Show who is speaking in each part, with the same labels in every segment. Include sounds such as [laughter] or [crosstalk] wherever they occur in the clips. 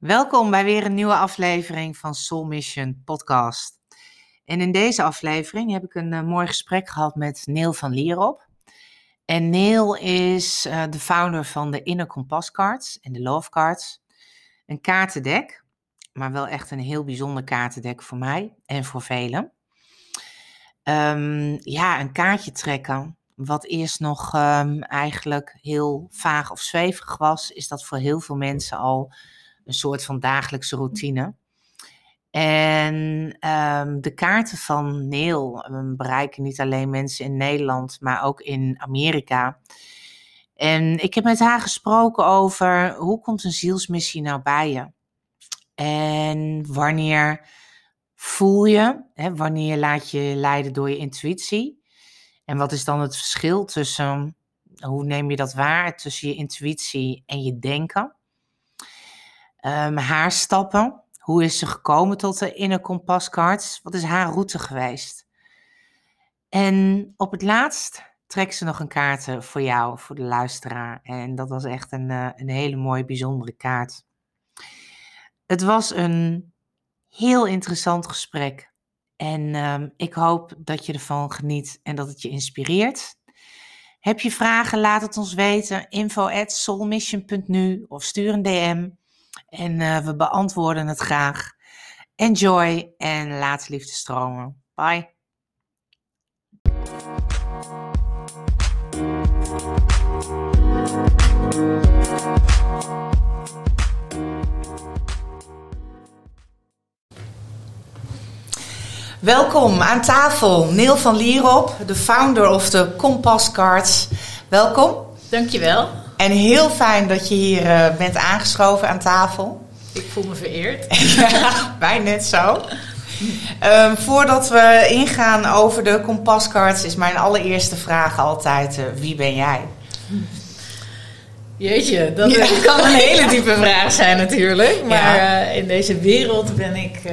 Speaker 1: Welkom bij weer een nieuwe aflevering van Soul Mission Podcast. En in deze aflevering heb ik een uh, mooi gesprek gehad met Neil van Lierop. En Neil is uh, de founder van de Inner Compass Cards en de Love Cards. Een kaartendek, maar wel echt een heel bijzonder kaartendek voor mij en voor velen. Um, ja, een kaartje trekken, wat eerst nog um, eigenlijk heel vaag of zweverig was, is dat voor heel veel mensen al een soort van dagelijkse routine. En um, de kaarten van Neil bereiken niet alleen mensen in Nederland, maar ook in Amerika. En ik heb met haar gesproken over hoe komt een zielsmissie nou bij je? En wanneer voel je, hè, wanneer laat je leiden door je intuïtie? En wat is dan het verschil tussen, hoe neem je dat waar, tussen je intuïtie en je denken? Um, haar stappen, hoe is ze gekomen tot de Inner Compass Cards? Wat is haar route geweest? En op het laatst trekt ze nog een kaart voor jou, voor de luisteraar. En dat was echt een, uh, een hele mooie, bijzondere kaart. Het was een heel interessant gesprek. En um, ik hoop dat je ervan geniet en dat het je inspireert. Heb je vragen, laat het ons weten. info at soulmission.nu of stuur een DM. En uh, we beantwoorden het graag. Enjoy en laat liefde stromen. Bye. Welkom aan tafel, Neil van Lierop, de founder of de Compass Cards. Welkom.
Speaker 2: Dankjewel.
Speaker 1: En heel fijn dat je hier uh, bent aangeschoven aan tafel.
Speaker 2: Ik voel me vereerd. [laughs]
Speaker 1: ja, wij net zo. Um, voordat we ingaan over de kompascards, is mijn allereerste vraag altijd: uh, wie ben jij?
Speaker 2: Jeetje, dat ja. [laughs] kan een hele diepe vraag zijn natuurlijk. Maar ja. uh, in deze wereld ben ik, uh,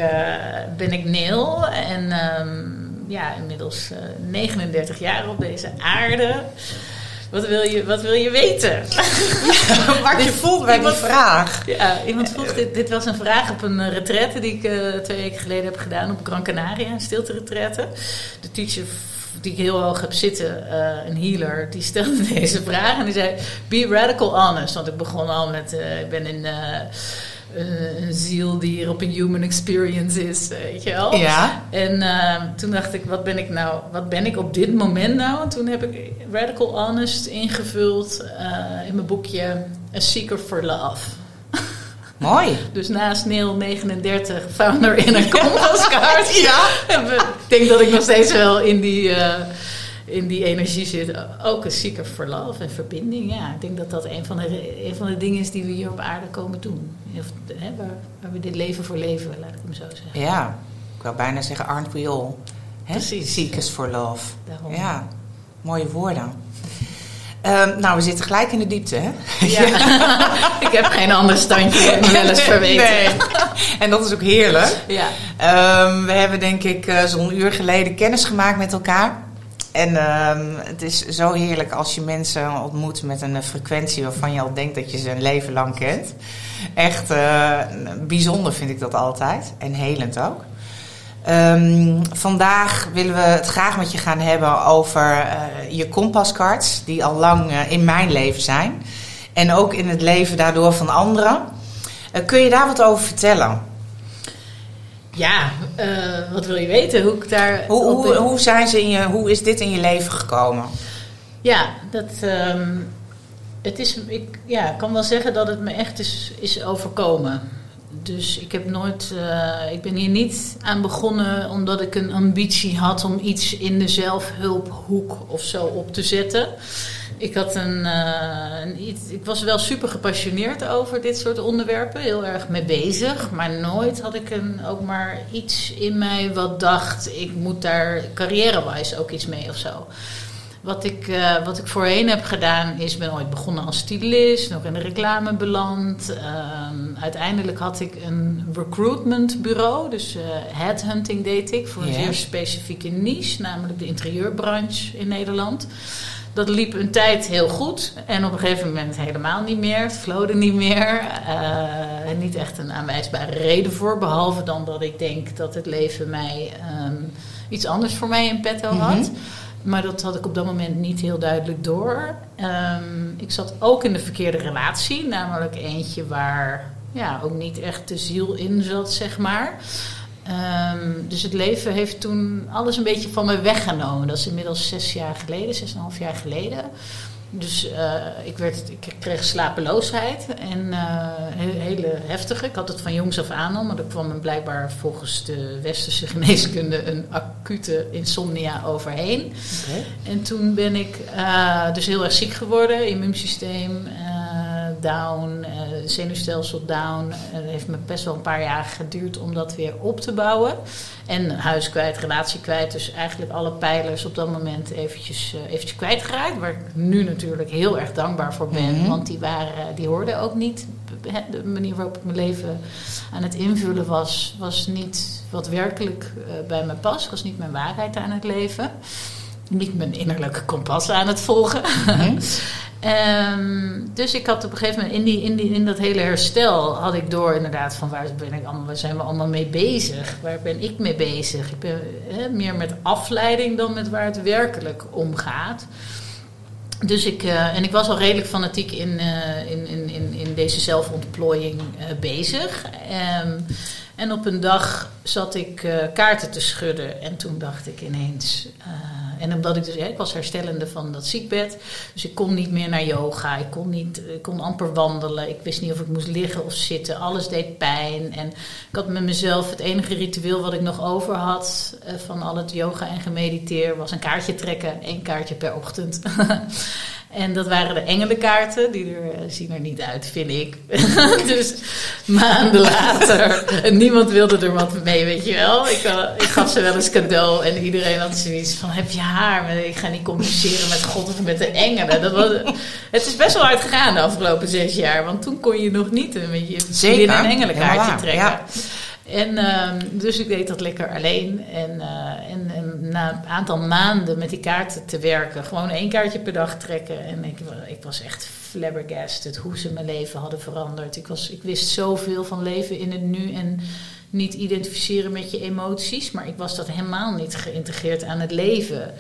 Speaker 2: ben ik Neil. En um, ja, inmiddels 39 jaar op deze aarde. Wat wil je, wat wil je weten?
Speaker 1: Ja, [laughs] wat je voelt bij die vraag.
Speaker 2: Ja, iemand vroeg, dit, dit was een vraag op een retraite die ik uh, twee weken geleden heb gedaan op Gran Canaria, een stilte retraite. De teacher die ik heel hoog heb zitten, uh, een healer, die stelde [laughs] deze vraag en die zei, be radical honest. Want ik begon al met, uh, ik ben in... Uh, een ziel die hier op een human experience is, weet je wel.
Speaker 1: Ja.
Speaker 2: En uh, toen dacht ik, wat ben ik nou, wat ben ik op dit moment nou? En toen heb ik Radical Honest ingevuld uh, in mijn boekje A Seeker for Love. [laughs]
Speaker 1: Mooi.
Speaker 2: dus naast Neil 39, founder in een compaskaart. [laughs] ja. ik denk dat ik nog steeds wel in die in die energie zit. Ook een seeker for love en verbinding. Ja, ik denk dat dat een van de, een van de dingen is die we hier op aarde komen doen. Of, hè, waar, waar, we dit leven voor leven, laat ik hem zo zeggen.
Speaker 1: Ja, ik wil bijna zeggen aren't we all. Hè?
Speaker 2: Precies.
Speaker 1: Seekers for love.
Speaker 2: Daarom.
Speaker 1: Ja, mooie woorden. Um, nou, we zitten gelijk in de diepte, hè?
Speaker 2: Ja. [laughs] ik heb geen ander standje, me wel eens verweten.
Speaker 1: Nee. En dat is ook heerlijk.
Speaker 2: Ja.
Speaker 1: Um, we hebben denk ik uh, zo'n uur geleden kennis gemaakt met elkaar. En uh, het is zo heerlijk als je mensen ontmoet met een frequentie waarvan je al denkt dat je ze een leven lang kent. Echt uh, bijzonder vind ik dat altijd. En helend ook. Um, vandaag willen we het graag met je gaan hebben over uh, je kompascards, die al lang uh, in mijn leven zijn. En ook in het leven daardoor van anderen. kun je daar wat over vertellen?
Speaker 2: Ja, wat wil je weten? Hoe, ik daar
Speaker 1: hoe, hoe, hoe, zijn ze in je, hoe is dit in je leven gekomen?
Speaker 2: Ja, dat, um, het is, ik ja, kan wel zeggen dat het me echt is, is overkomen. Dus ik heb nooit, uh, ik ben hier niet aan begonnen omdat ik een ambitie had om iets in de zelfhulphoek of zo op te zetten. Ik, had een, een, ik was wel super gepassioneerd over dit soort onderwerpen, heel erg mee bezig. Maar nooit had ik een, ook maar iets in mij wat dacht, ik moet daar carrière-wise ook iets mee of zo. Wat ik, uh, wat ik voorheen heb gedaan is, ben ooit begonnen als stylist, nog in de reclame beland. Uh, uiteindelijk had ik een recruitmentbureau, dus uh, headhunting deed ik voor een yeah. zeer specifieke niche, namelijk de interieurbranche in Nederland. Dat liep een tijd heel goed en op een gegeven moment helemaal niet meer. Het vloode niet meer. Uh, niet echt een aanwijsbare reden voor, behalve dan dat ik denk dat het leven mij ehm, iets anders voor mij in petto had. Mhm. Maar dat had ik op dat moment niet heel duidelijk door. Ehm, ik zat ook in de verkeerde relatie, namelijk eentje waar ja, ook niet echt de ziel in zat, zeg maar. Ehm, dus het leven heeft toen alles een beetje van me weggenomen. Dat is inmiddels zes jaar geleden, zes en een half jaar geleden. Dus uh, ik, werd, ik kreeg slapeloosheid en uh, hele heftige. Ik had het van jongs af aan al, maar er kwam me blijkbaar volgens de westerse [laughs] geneeskunde een acute insomnia overheen. En toen ben ik uh, dus heel erg ziek geworden, immuunsysteem down, zenuwstelsel down. Het heeft me best wel een paar jaar geduurd om dat weer op te bouwen. En huis kwijt, relatie kwijt. Dus eigenlijk alle pijlers op dat moment eventjes, uh, eventjes kwijtgeraakt. Waar ik nu natuurlijk heel erg dankbaar voor ben. Mhm. Want die, waren, die hoorden ook niet. De manier waarop ik mijn leven aan het invullen was, was niet wat werkelijk uh, bij me past. Was niet mijn waarheid aan het leven. Niet mijn innerlijke kompas aan het volgen. Mm [laughs] Um, dus ik had op een gegeven moment in, die, in, die, in dat hele herstel had ik door inderdaad van waar, ben ik allemaal, waar zijn we allemaal mee bezig? Waar ben ik mee bezig? Ik ben meer met afleiding dan met waar het werkelijk om gaat. Dus ik, uh, en ik was al redelijk fanatiek in, uh, in, in, in, in, deze zelfontplooiing uh, bezig. Um, en op een dag zat ik kaarten te schudden en toen dacht ik ineens en omdat ik dus, ik was herstellende van dat ziekbed. Dus ik kon niet meer naar yoga. Ik kon, niet, ik kon amper wandelen. Ik wist niet of ik moest liggen of zitten. Alles deed pijn. En ik had met mezelf het enige ritueel wat ik nog over had eh, van al het yoga en gemediteer was een kaartje trekken. één kaartje per ochtend. [laughs] En dat waren de engelenkaarten. Die er, eh, zien er niet uit, vind ik. [laughs] dus maanden later. En niemand wilde er wat mee, weet je wel. Ik, uh, ik gaf ze wel eens cadeau. En iedereen had zoiets van, heb je haar? Ik ga niet communiceren met God of met de engelen. Dat was, het is best wel hard gegaan de afgelopen zes jaar. Want toen kon je nog niet een beetje een engelenkaartje trekken. Ja. En uh, dus ik deed dat lekker alleen. En, uh, en, en, na een aantal maanden met die kaarten te werken, gewoon één kaartje per dag trekken. En ik, ik was echt flabbergasted hoe ze mijn leven hadden veranderd. Ik, was, ik wist zoveel van leven in het nu en niet identificeren met je emoties. Maar ik was dat helemaal niet geïntegreerd aan het leven.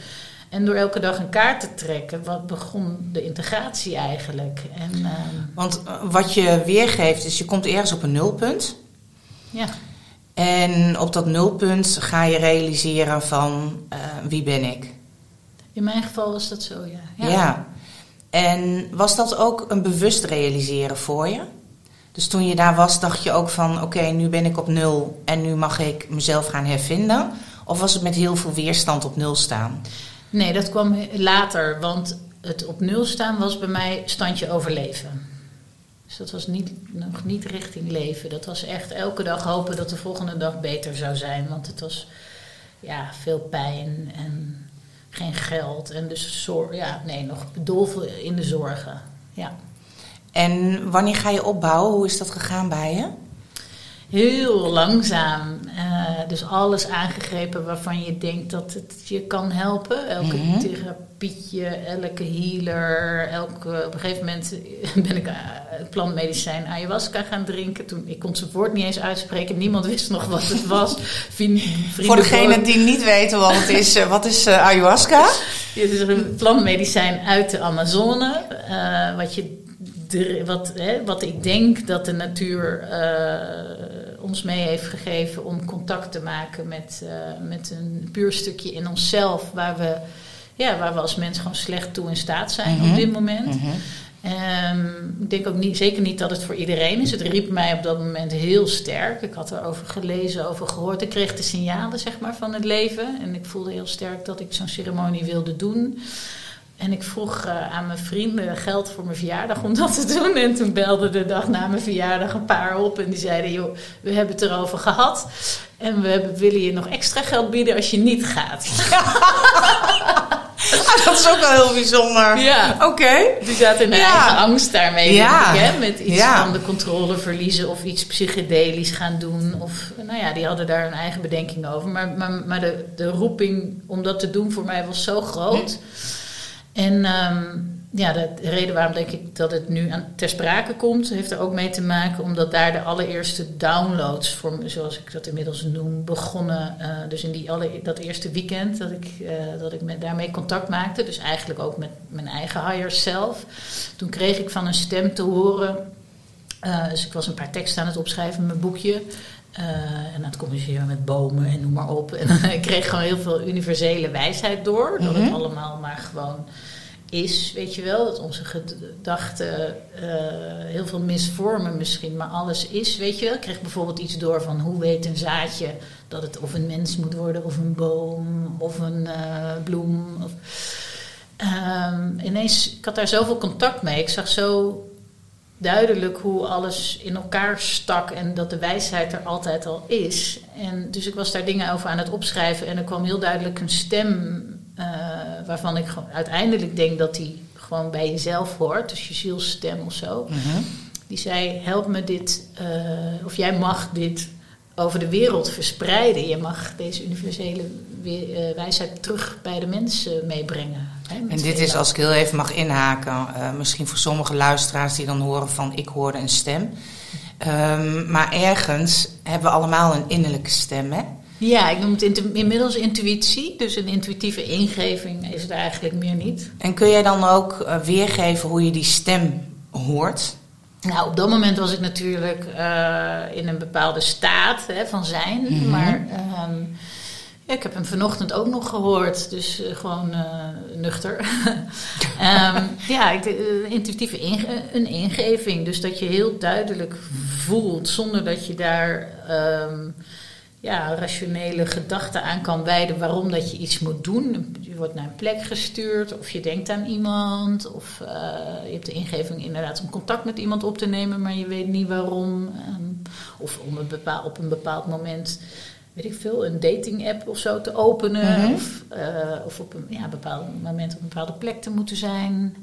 Speaker 2: En door elke dag een kaart te trekken, wat begon de integratie eigenlijk. En, uh,
Speaker 1: Want eh, wat je weergeeft is, je komt ergens op een nulpunt.
Speaker 2: Ja.
Speaker 1: En op dat nulpunt ga je realiseren van uh, wie ben ik.
Speaker 2: In mijn geval was dat zo, ja.
Speaker 1: ja. ja. En was dat ook een bewust realiseren voor je? Dus toen je daar was, dacht je ook van: oké, nu ben ik op nul en nu mag ik mezelf gaan hervinden? Of was het met heel veel weerstand op nul staan?
Speaker 2: Nee, dat kwam later, want het op nul staan was bij mij standje overleven. Dus dat was niet, nog niet richting leven. Dat was echt elke dag hopen dat de volgende dag beter zou zijn. Want het was ja, veel pijn en geen geld. En dus zorg, ja, nee, nog bedolven in de zorgen. Ja.
Speaker 1: En wanneer ga je opbouwen? Hoe is dat gegaan bij je?
Speaker 2: Heel langzaam. Uh, dus alles aangegrepen waarvan je denkt dat het je kan helpen. Elke mm therapietje, elke healer. Elke, op een gegeven moment [laughs] ben ik uh, plantmedicijn ayahuasca gaan drinken. Toen, ik kon zijn woord niet eens uitspreken. Niemand wist nog wat het was. [laughs]
Speaker 1: Voor degenen die niet weten wat het is, uh, wat is ayahuasca? [laughs]
Speaker 2: Het is een plantmedicijn uit de Amazone. wat je wat, hè, wat ik denk dat de natuur uh, ons mee heeft gegeven om contact te maken met, uh, met een puur stukje in onszelf, waar we, ja, waar we als mens gewoon slecht toe in staat zijn mm -hmm. op dit moment. Mm -hmm. um, ik denk ook niet, zeker niet dat het voor iedereen is. Het riep mij op dat moment heel sterk. Ik had erover gelezen, over gehoord. Ik kreeg de signalen zeg maar, van het leven. En ik voelde heel sterk dat ik zo'n ceremonie wilde doen. En ik vroeg uh, aan mijn vrienden geld voor mijn verjaardag om dat te doen. En toen belde de dag na mijn verjaardag een paar op. En die zeiden, joh, we hebben het erover gehad. En we willen je nog extra geld bieden als je niet gaat. [laughs]
Speaker 1: Ah, dat is ook wel heel bijzonder.
Speaker 2: Ja.
Speaker 1: Oké. Okay.
Speaker 2: Die zaten in ja. eigen angst daarmee. Ja. Ik, hè, met iets van de controle verliezen of iets psychedelisch gaan doen. Of, nou ja, die hadden daar hun eigen bedenking over. Maar, maar, maar de, de roeping om dat te doen voor mij was zo groot... En ehm, ja, de, reden waarom denk ik dat het nu aan, ter sprake komt, heeft er ook mee te maken omdat daar de allereerste downloads, voor, zoals ik dat inmiddels noem, begonnen. Uh, dus in die alle, dat eerste weekend dat ik, uh, dat ik met, daarmee contact maakte, dus eigenlijk ook met mijn eigen higher self. Toen kreeg ik van een stem te horen. Uh, dus ik was een paar teksten aan het opschrijven in mijn boekje. En aan het communiceren met bomen en noem maar op. En [laughs] ik kreeg gewoon heel veel universele wijsheid door. Dat het
Speaker 1: Mhm.
Speaker 2: allemaal maar gewoon is, weet je wel. Dat onze gedachten eh, heel veel misvormen misschien, maar alles is, weet je wel. Ik kreeg bijvoorbeeld iets door van hoe weet een zaadje dat het of een mens moet worden, of een boom, of een eh, bloem. Of, Ehm, ineens, ik had daar zoveel contact mee. Ik zag zo duidelijk hoe alles in elkaar stak en dat de wijsheid er altijd al is. En dus ik was daar dingen over aan het opschrijven en er kwam heel duidelijk een stem uh, waarvan ik uiteindelijk denk dat die gewoon bij jezelf hoort, dus je zielsstem of zo.
Speaker 1: Mm -hmm.
Speaker 2: Die zei: Help me dit, uh, of jij mag dit over de wereld verspreiden. Je mag deze universele uh, wijsheid terug bij de mensen meebrengen.
Speaker 1: En dit is, als ik heel even mag inhaken, uh, misschien voor sommige luisteraars die dan horen van ik hoorde een stem. Um, maar ergens hebben we allemaal een innerlijke stem, hè?
Speaker 2: Ja, ik noem het intu inmiddels intuïtie. Dus een intuïtieve ingeving is er eigenlijk meer niet.
Speaker 1: En kun jij dan ook uh, weergeven hoe je die stem hoort?
Speaker 2: Nou, op dat moment was ik natuurlijk uh, in een bepaalde staat hè, van zijn. Mm -hmm. Maar um, ik heb hem vanochtend ook nog gehoord. Dus uh, gewoon uh, nuchter. um, [laughs] ja, ik, intuïtieve inge een ingeving. Dus dat je heel duidelijk voelt zonder dat je daar... Um, ja, rationele gedachten aan kan wijden waarom dat je iets moet doen. Je wordt naar een plek gestuurd, of je denkt aan iemand, of je hebt de ingeving inderdaad om contact met iemand op te nemen, maar je weet niet waarom. Um, of om een bepaald, op een bepaald moment, weet ik veel, een dating app of zo te openen, mm -hmm. of, uh, of op een ja, bepaald moment op een bepaalde plek te moeten zijn.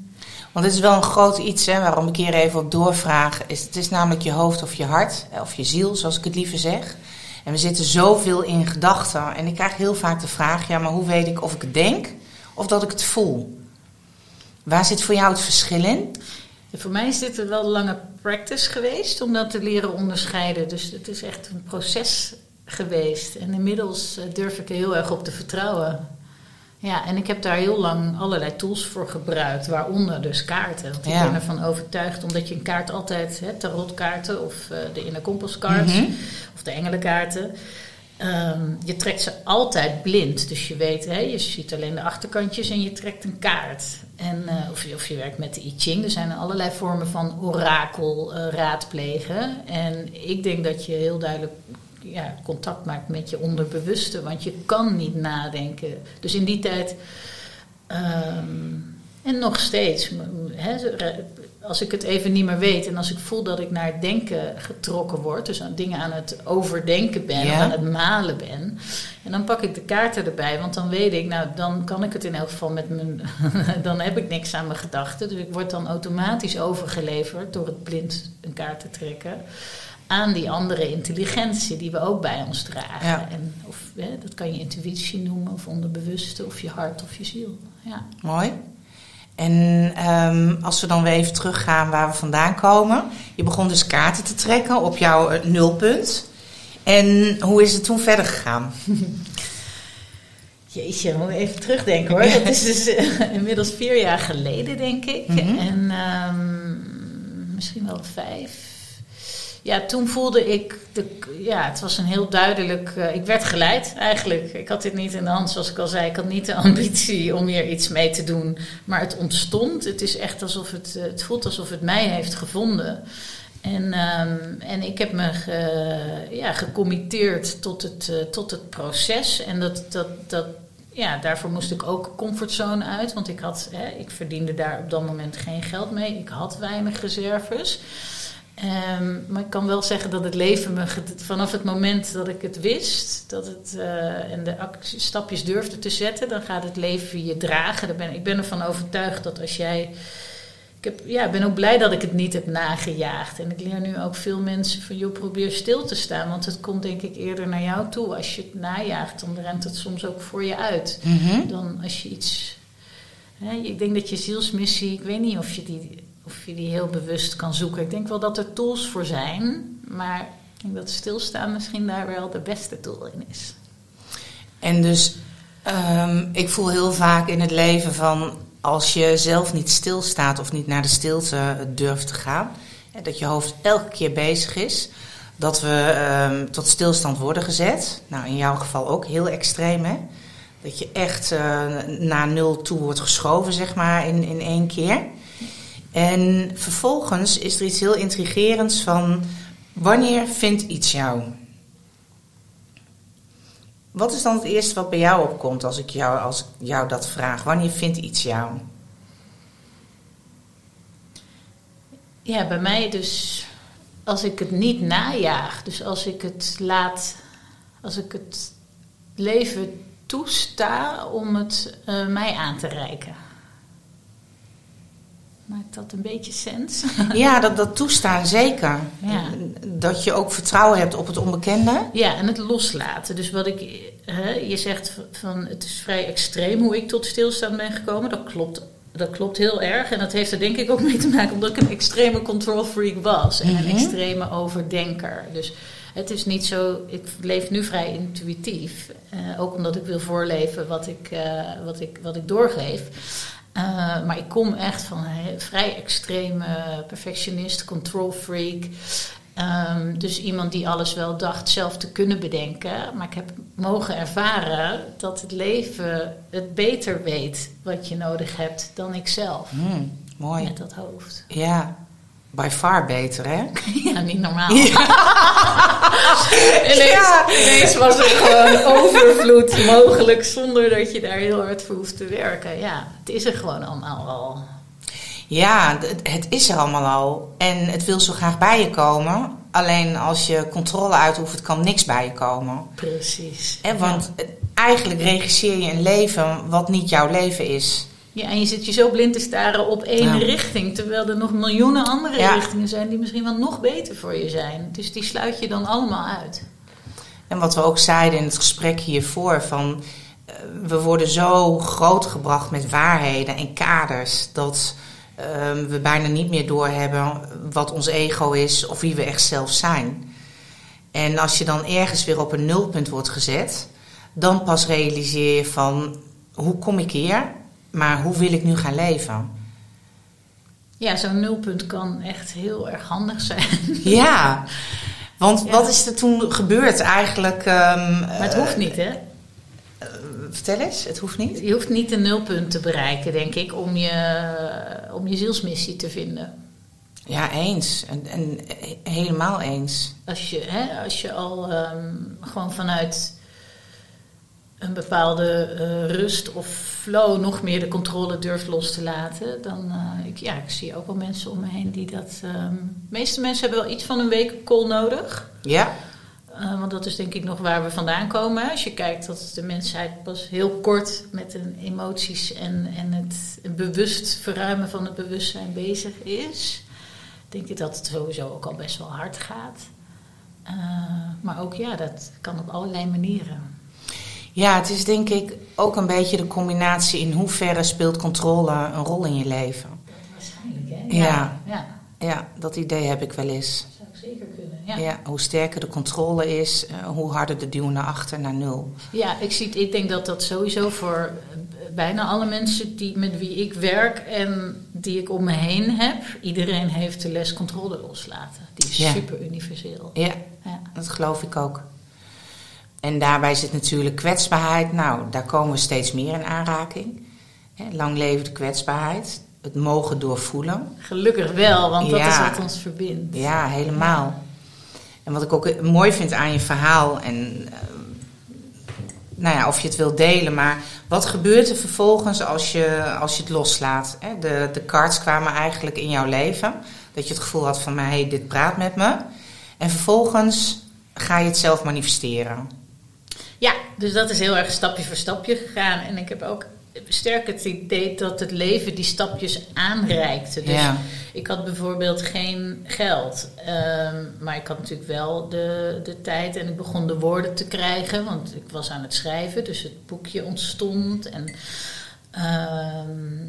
Speaker 1: Want het is wel een groot iets, hè, waarom ik hier even op doorvraag. Is, het is namelijk je hoofd of je hart, of je ziel, zoals ik het liever zeg. En we zitten zoveel in gedachten. En ik krijg heel vaak de vraag: ja, maar hoe weet ik of ik het denk of dat ik het voel? Waar zit voor jou het verschil in?
Speaker 2: Ja, voor mij is dit een wel lange practice geweest om dat te leren onderscheiden. Dus het is echt een proces geweest. En inmiddels durf ik er heel erg op te vertrouwen. Ja, en ik heb daar heel lang allerlei tools voor gebruikt, waaronder dus kaarten. Want ik ben ervan overtuigd, omdat je een kaart altijd, hè, tarotkaarten of uh, de inner compass cards mm -hmm. of de engelenkaarten, um, je trekt ze altijd blind. Dus je weet, hè, je ziet alleen de achterkantjes en je trekt een kaart. En, uh, of, je, of je werkt met de I Ching, er zijn allerlei vormen van orakel uh, raadplegen. En ik denk dat je heel duidelijk ja, contact maakt met je onderbewuste, want je kan niet nadenken. Dus in die tijd, um, en nog steeds, als ik het even niet meer weet en als ik voel dat ik naar het denken getrokken word, dus aan dingen aan het overdenken ben,
Speaker 1: Ja.
Speaker 2: of aan het malen ben, en dan pak ik de kaarten erbij, want dan weet ik, nou, dan kan ik het in elk geval met mijn, [laughs] dan heb ik niks aan mijn gedachten, dus ik word dan automatisch overgeleverd door het blind een kaart te trekken aan die andere intelligentie die we ook bij ons dragen.
Speaker 1: Ja.
Speaker 2: En of, hè, dat kan je intuïtie noemen, of onderbewuste, of je hart of je ziel. Ja.
Speaker 1: Mooi. En ehm, als we dan weer even teruggaan waar we vandaan komen. Je begon dus kaarten te trekken op jouw eh, nulpunt. En hoe is het toen verder gegaan? [laughs]
Speaker 2: Jeetje, moet ik even terugdenken hoor. Dat is dus eh, [laughs] inmiddels vier jaar geleden, denk ik.
Speaker 1: Mhm.
Speaker 2: En ehm, misschien wel vijf. Ja, toen voelde ik, de, ja, het was een heel duidelijk, eh, ik werd geleid eigenlijk. Ik had dit niet in de hand, zoals ik al zei. Ik had niet de [laughs] ambitie om hier iets mee te doen. Maar het ontstond. Het is echt alsof het, eh, het voelt alsof het mij heeft gevonden. En, ehm, en ik heb me ja, gecommitteerd tot het, eh, tot het proces. En dat, dat, dat, ja, daarvoor moest ik ook comfortzone uit. Want ik, had, hè, ik verdiende daar op dat moment geen geld mee. Ik had weinig reserves. Um, maar ik kan wel zeggen dat het leven me vanaf het moment dat ik het wist dat het, uh, en de stapjes durfde te zetten, dan gaat het leven je dragen. Daar ben, ik ben ervan overtuigd dat als jij. Ik heb, ja, ben ook blij dat ik het niet heb nagejaagd. En ik leer nu ook veel mensen van joh, probeer stil te staan. Want het komt denk ik eerder naar jou toe. Als je het najaagt, dan rent het soms ook voor je uit.
Speaker 1: Mhm.
Speaker 2: Dan als je iets Hè, ik denk dat je zielsmissie, ik weet niet of je, die, of je die heel bewust kan zoeken. Ik denk wel dat er tools voor zijn, maar ik denk dat stilstaan misschien daar wel de beste tool in is.
Speaker 1: En dus ehm, ik voel heel vaak in het leven van als je zelf niet stilstaat of niet naar de stilte durft te gaan, dat je hoofd elke keer bezig is, dat we ehm, tot stilstand worden gezet. Nou, in jouw geval ook heel extreem, hè? Dat je echt uh, naar nul toe wordt geschoven, zeg maar, in, in één keer. En vervolgens is er iets heel intrigerends van wanneer vindt iets jou? Wat is dan het eerste wat bij jou opkomt als ik jou, als ik jou dat vraag? Wanneer vindt iets jou?
Speaker 2: Ja, bij mij dus als ik het niet najaag. Dus als ik het laat, als ik het leven toesta om het uh, mij aan te reiken. Maakt dat een beetje sens? [laughs]
Speaker 1: Ja, dat, dat toestaan zeker.
Speaker 2: Ja.
Speaker 1: Dat je ook vertrouwen hebt op het onbekende.
Speaker 2: Ja, en het loslaten. Dus wat ik, hè, je zegt van het is vrij extreem hoe ik tot stilstand ben gekomen. Dat klopt, dat klopt heel erg. En dat heeft er denk ik ook mee te maken omdat ik een extreme control freak was. En een
Speaker 1: Mhm.
Speaker 2: extreme overdenker. Dus het is niet zo, ik leef nu vrij intuïtief. Eh, ook omdat ik wil voorleven wat ik, eh, wat ik, wat ik doorgeef. Uh, maar ik kom echt van een vrij extreme perfectionist, control freak. Um, dus iemand die alles wel dacht zelf te kunnen bedenken. Maar ik heb mogen ervaren dat het leven het beter weet wat je nodig hebt dan ik zelf.
Speaker 1: Mm, mooi.
Speaker 2: Met dat hoofd.
Speaker 1: Ja, by far beter, hè? [laughs]
Speaker 2: ja, niet normaal. [laughs] ineens, ja. ineens was er gewoon overvloed mogelijk zonder dat je daar heel hard voor hoeft te werken. Ja, het is er gewoon allemaal al.
Speaker 1: Ja, het is er allemaal al. En het wil zo graag bij je komen. Alleen als je controle uitoefent, kan niks bij je komen.
Speaker 2: Precies.
Speaker 1: En want ja. eigenlijk regisseer je een leven wat niet jouw leven is.
Speaker 2: Ja, en je zit je zo blind te staren op één
Speaker 1: Ja.
Speaker 2: richting, terwijl er nog miljoenen andere
Speaker 1: Ja.
Speaker 2: richtingen zijn die misschien wel nog beter voor je zijn. Dus die sluit je dan allemaal uit.
Speaker 1: En wat we ook zeiden in het gesprek hiervoor, van eh, we worden zo grootgebracht met waarheden en kaders dat eh, we bijna niet meer doorhebben wat ons ego is of wie we echt zelf zijn. En als je dan ergens weer op een nulpunt wordt gezet, dan pas realiseer je van hoe kom ik hier, maar hoe wil ik nu gaan leven?
Speaker 2: Ja, zo'n nulpunt kan echt heel erg handig zijn. [laughs]
Speaker 1: Ja, want
Speaker 2: Ja.
Speaker 1: wat is er toen gebeurd eigenlijk? ehm,
Speaker 2: Maar het hoeft niet, hè?
Speaker 1: eh, vertel eens, het hoeft niet.
Speaker 2: Je hoeft niet een nulpunt te bereiken, denk ik, om je, om je zielsmissie te vinden.
Speaker 1: Ja, eens. En, en he- helemaal eens.
Speaker 2: Als je, hè, als je al ehm, gewoon vanuit een bepaalde eh, rust of flow nog meer de controle durft los te laten, dan eh, ik, ja, ik zie ook wel mensen om me heen die dat. ehm, de meeste mensen hebben wel iets van een week call nodig.
Speaker 1: Ja,
Speaker 2: Eh, want dat is denk ik nog waar we vandaan komen. Als je kijkt dat de mensheid pas heel kort met hun emoties en, en het bewust verruimen van het bewustzijn bezig is, denk ik dat het sowieso ook al best wel hard gaat. Maar ook ja, dat kan op allerlei manieren.
Speaker 1: Ja, het is denk ik ook een beetje de combinatie in hoeverre speelt controle een rol in je leven.
Speaker 2: Waarschijnlijk, hè?
Speaker 1: Ja.
Speaker 2: ja.
Speaker 1: Ja, dat idee heb ik wel eens.
Speaker 2: zou ik zeker kunnen. Ja.
Speaker 1: Ja. hoe sterker de controle is, eh, hoe harder de duw naar achter, naar nul.
Speaker 2: Ja, ik, zie, het- ik denk dat dat sowieso voor eh, bijna alle mensen die, met wie ik werk en die ik om me heen heb, iedereen heeft de les controle loslaten. Die is
Speaker 1: Ja.
Speaker 2: super universeel.
Speaker 1: Ja,
Speaker 2: Ja.
Speaker 1: dat geloof ik ook. En daarbij zit natuurlijk kwetsbaarheid. Nou, daar komen we steeds meer in aanraking. Lang leven de kwetsbaarheid. Het mogen doorvoelen.
Speaker 2: Gelukkig wel, want dat
Speaker 1: Ja.
Speaker 2: is wat ons verbindt.
Speaker 1: Ja, helemaal. En wat ik ook mooi vind aan je verhaal, en eh, nou ja, of je het wilt delen, maar wat gebeurt er vervolgens als je, als je het loslaat? De, de cards kwamen eigenlijk in jouw leven, dat je het gevoel had van, hey, dit praat met me. En vervolgens ga je het zelf manifesteren.
Speaker 2: Ja, dus dat is heel erg stapje voor stapje gegaan. En ik heb ook sterk het idee dat het leven die stapjes aanreikte. Dus
Speaker 1: Ja.
Speaker 2: ik had bijvoorbeeld geen geld. ehm, maar ik had natuurlijk wel de, de tijd en ik begon de woorden te krijgen. Want ik was aan het schrijven, dus het boekje ontstond. En Ehm,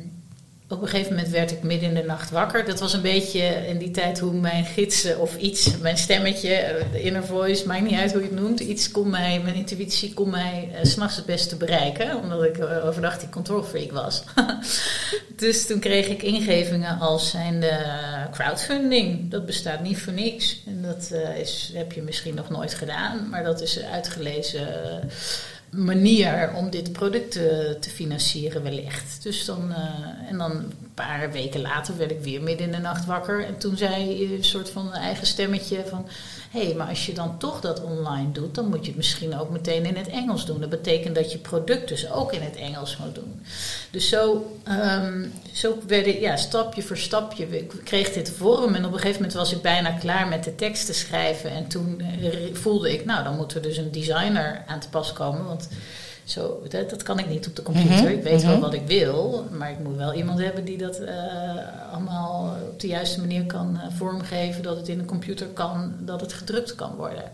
Speaker 2: op een gegeven moment werd ik midden in de nacht wakker. Dat was een beetje in die tijd hoe mijn gidsen of iets, mijn stemmetje, eh, de inner voice, maakt niet uit hoe je het noemt. Iets kon mij, mijn intuïtie kon mij uh, s'nachts het beste bereiken, omdat ik uh, overdag die controlfreak was. [laughs] dus toen kreeg ik ingevingen als zijnde crowdfunding. Dat bestaat niet voor niks. En dat is, heb je misschien nog nooit gedaan, maar dat is uitgelezen manier om dit product te, financieren wellicht. Dus dan, uh, en dan een paar weken later werd ik weer midden in de nacht wakker. En toen zei een soort van eigen stemmetje van hé, hey, maar als je dan toch dat online doet, dan moet je het misschien ook meteen in het Engels doen. Dat betekent dat je product dus ook in het Engels moet doen. Dus zo, um, zo werd ik, ja, stapje voor stapje, kreeg dit vorm. En op een gegeven moment was ik bijna klaar met de tekst te schrijven. En toen voelde ik, nou, dan moet er dus een designer aan te pas komen. Want zo, dat, dat, kan ik niet op de computer. Mhm, ik weet wel mhm. wat ik wil, maar ik moet wel iemand hebben die dat uh, allemaal op de juiste manier kan uh, vormgeven. Dat het in een computer kan, dat het gedrukt kan worden.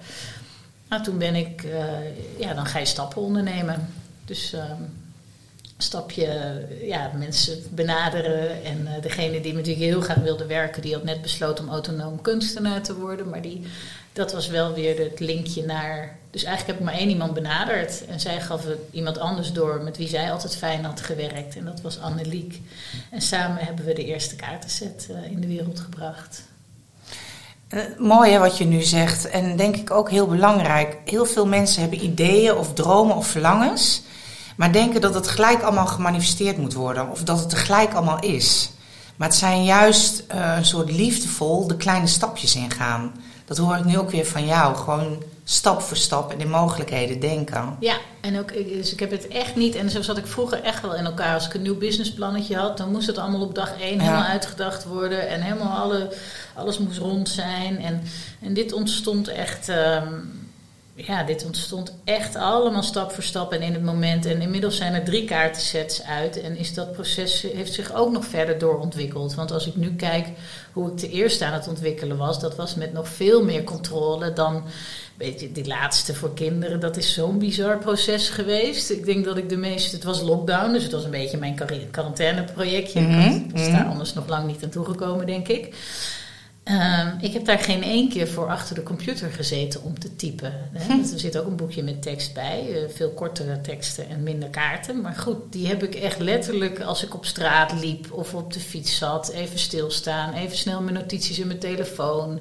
Speaker 2: Nou, toen ben ik, uh, ja, dan ga je stappen ondernemen. Dus ehm, stapje, ja, mensen benaderen. En degene die natuurlijk heel graag wilde werken, die had net besloten om autonoom kunstenaar te worden. Maar die dat was wel weer het linkje naar. Dus eigenlijk heb ik maar één iemand benaderd. En zij gaf iemand anders door met wie zij altijd fijn had gewerkt. En dat was Anneliek. En samen hebben we de eerste kaartenset uh, in de wereld gebracht.
Speaker 1: Uh, mooi hè, wat je nu zegt. En denk ik ook heel belangrijk. Heel veel mensen hebben ideeën of dromen of verlangens. Maar denken dat het gelijk allemaal gemanifesteerd moet worden. Of dat het er gelijk allemaal is. Maar het zijn juist uh, een soort liefdevol de kleine stapjes ingaan dat hoor ik nu ook weer van jou. Gewoon stap voor stap en in mogelijkheden denken.
Speaker 2: Ja, en ook, dus ik heb het echt niet, en zo zat ik vroeger echt wel in elkaar. Als ik een nieuw businessplannetje had, dan moest het allemaal op dag één helemaal uitgedacht worden. En helemaal alle, alles moest rond zijn. En, en dit ontstond echt. Ehm, ja, dit ontstond echt allemaal stap voor stap en in het moment. En inmiddels zijn er drie kaartensets uit. En is dat proces heeft zich ook nog verder doorontwikkeld. Want als ik nu kijk hoe ik de eerste aan het ontwikkelen was, dat was met nog veel meer controle dan. Weet je, die laatste voor kinderen, dat is zo'n bizar proces geweest. Ik denk dat ik de meeste. Het was lockdown, dus het was een beetje mijn quarantaineprojectje. Mm -hmm. Ik sta anders nog lang niet aan toegekomen, denk ik. Um, ik heb daar geen één keer voor achter de computer gezeten om te typen. Hè. Hm. Er zit ook een boekje met tekst bij, uh, veel kortere teksten en minder kaarten. Maar goed, die heb ik echt letterlijk als ik op straat liep of op de fiets zat, even stilstaan, even snel mijn notities in mijn telefoon.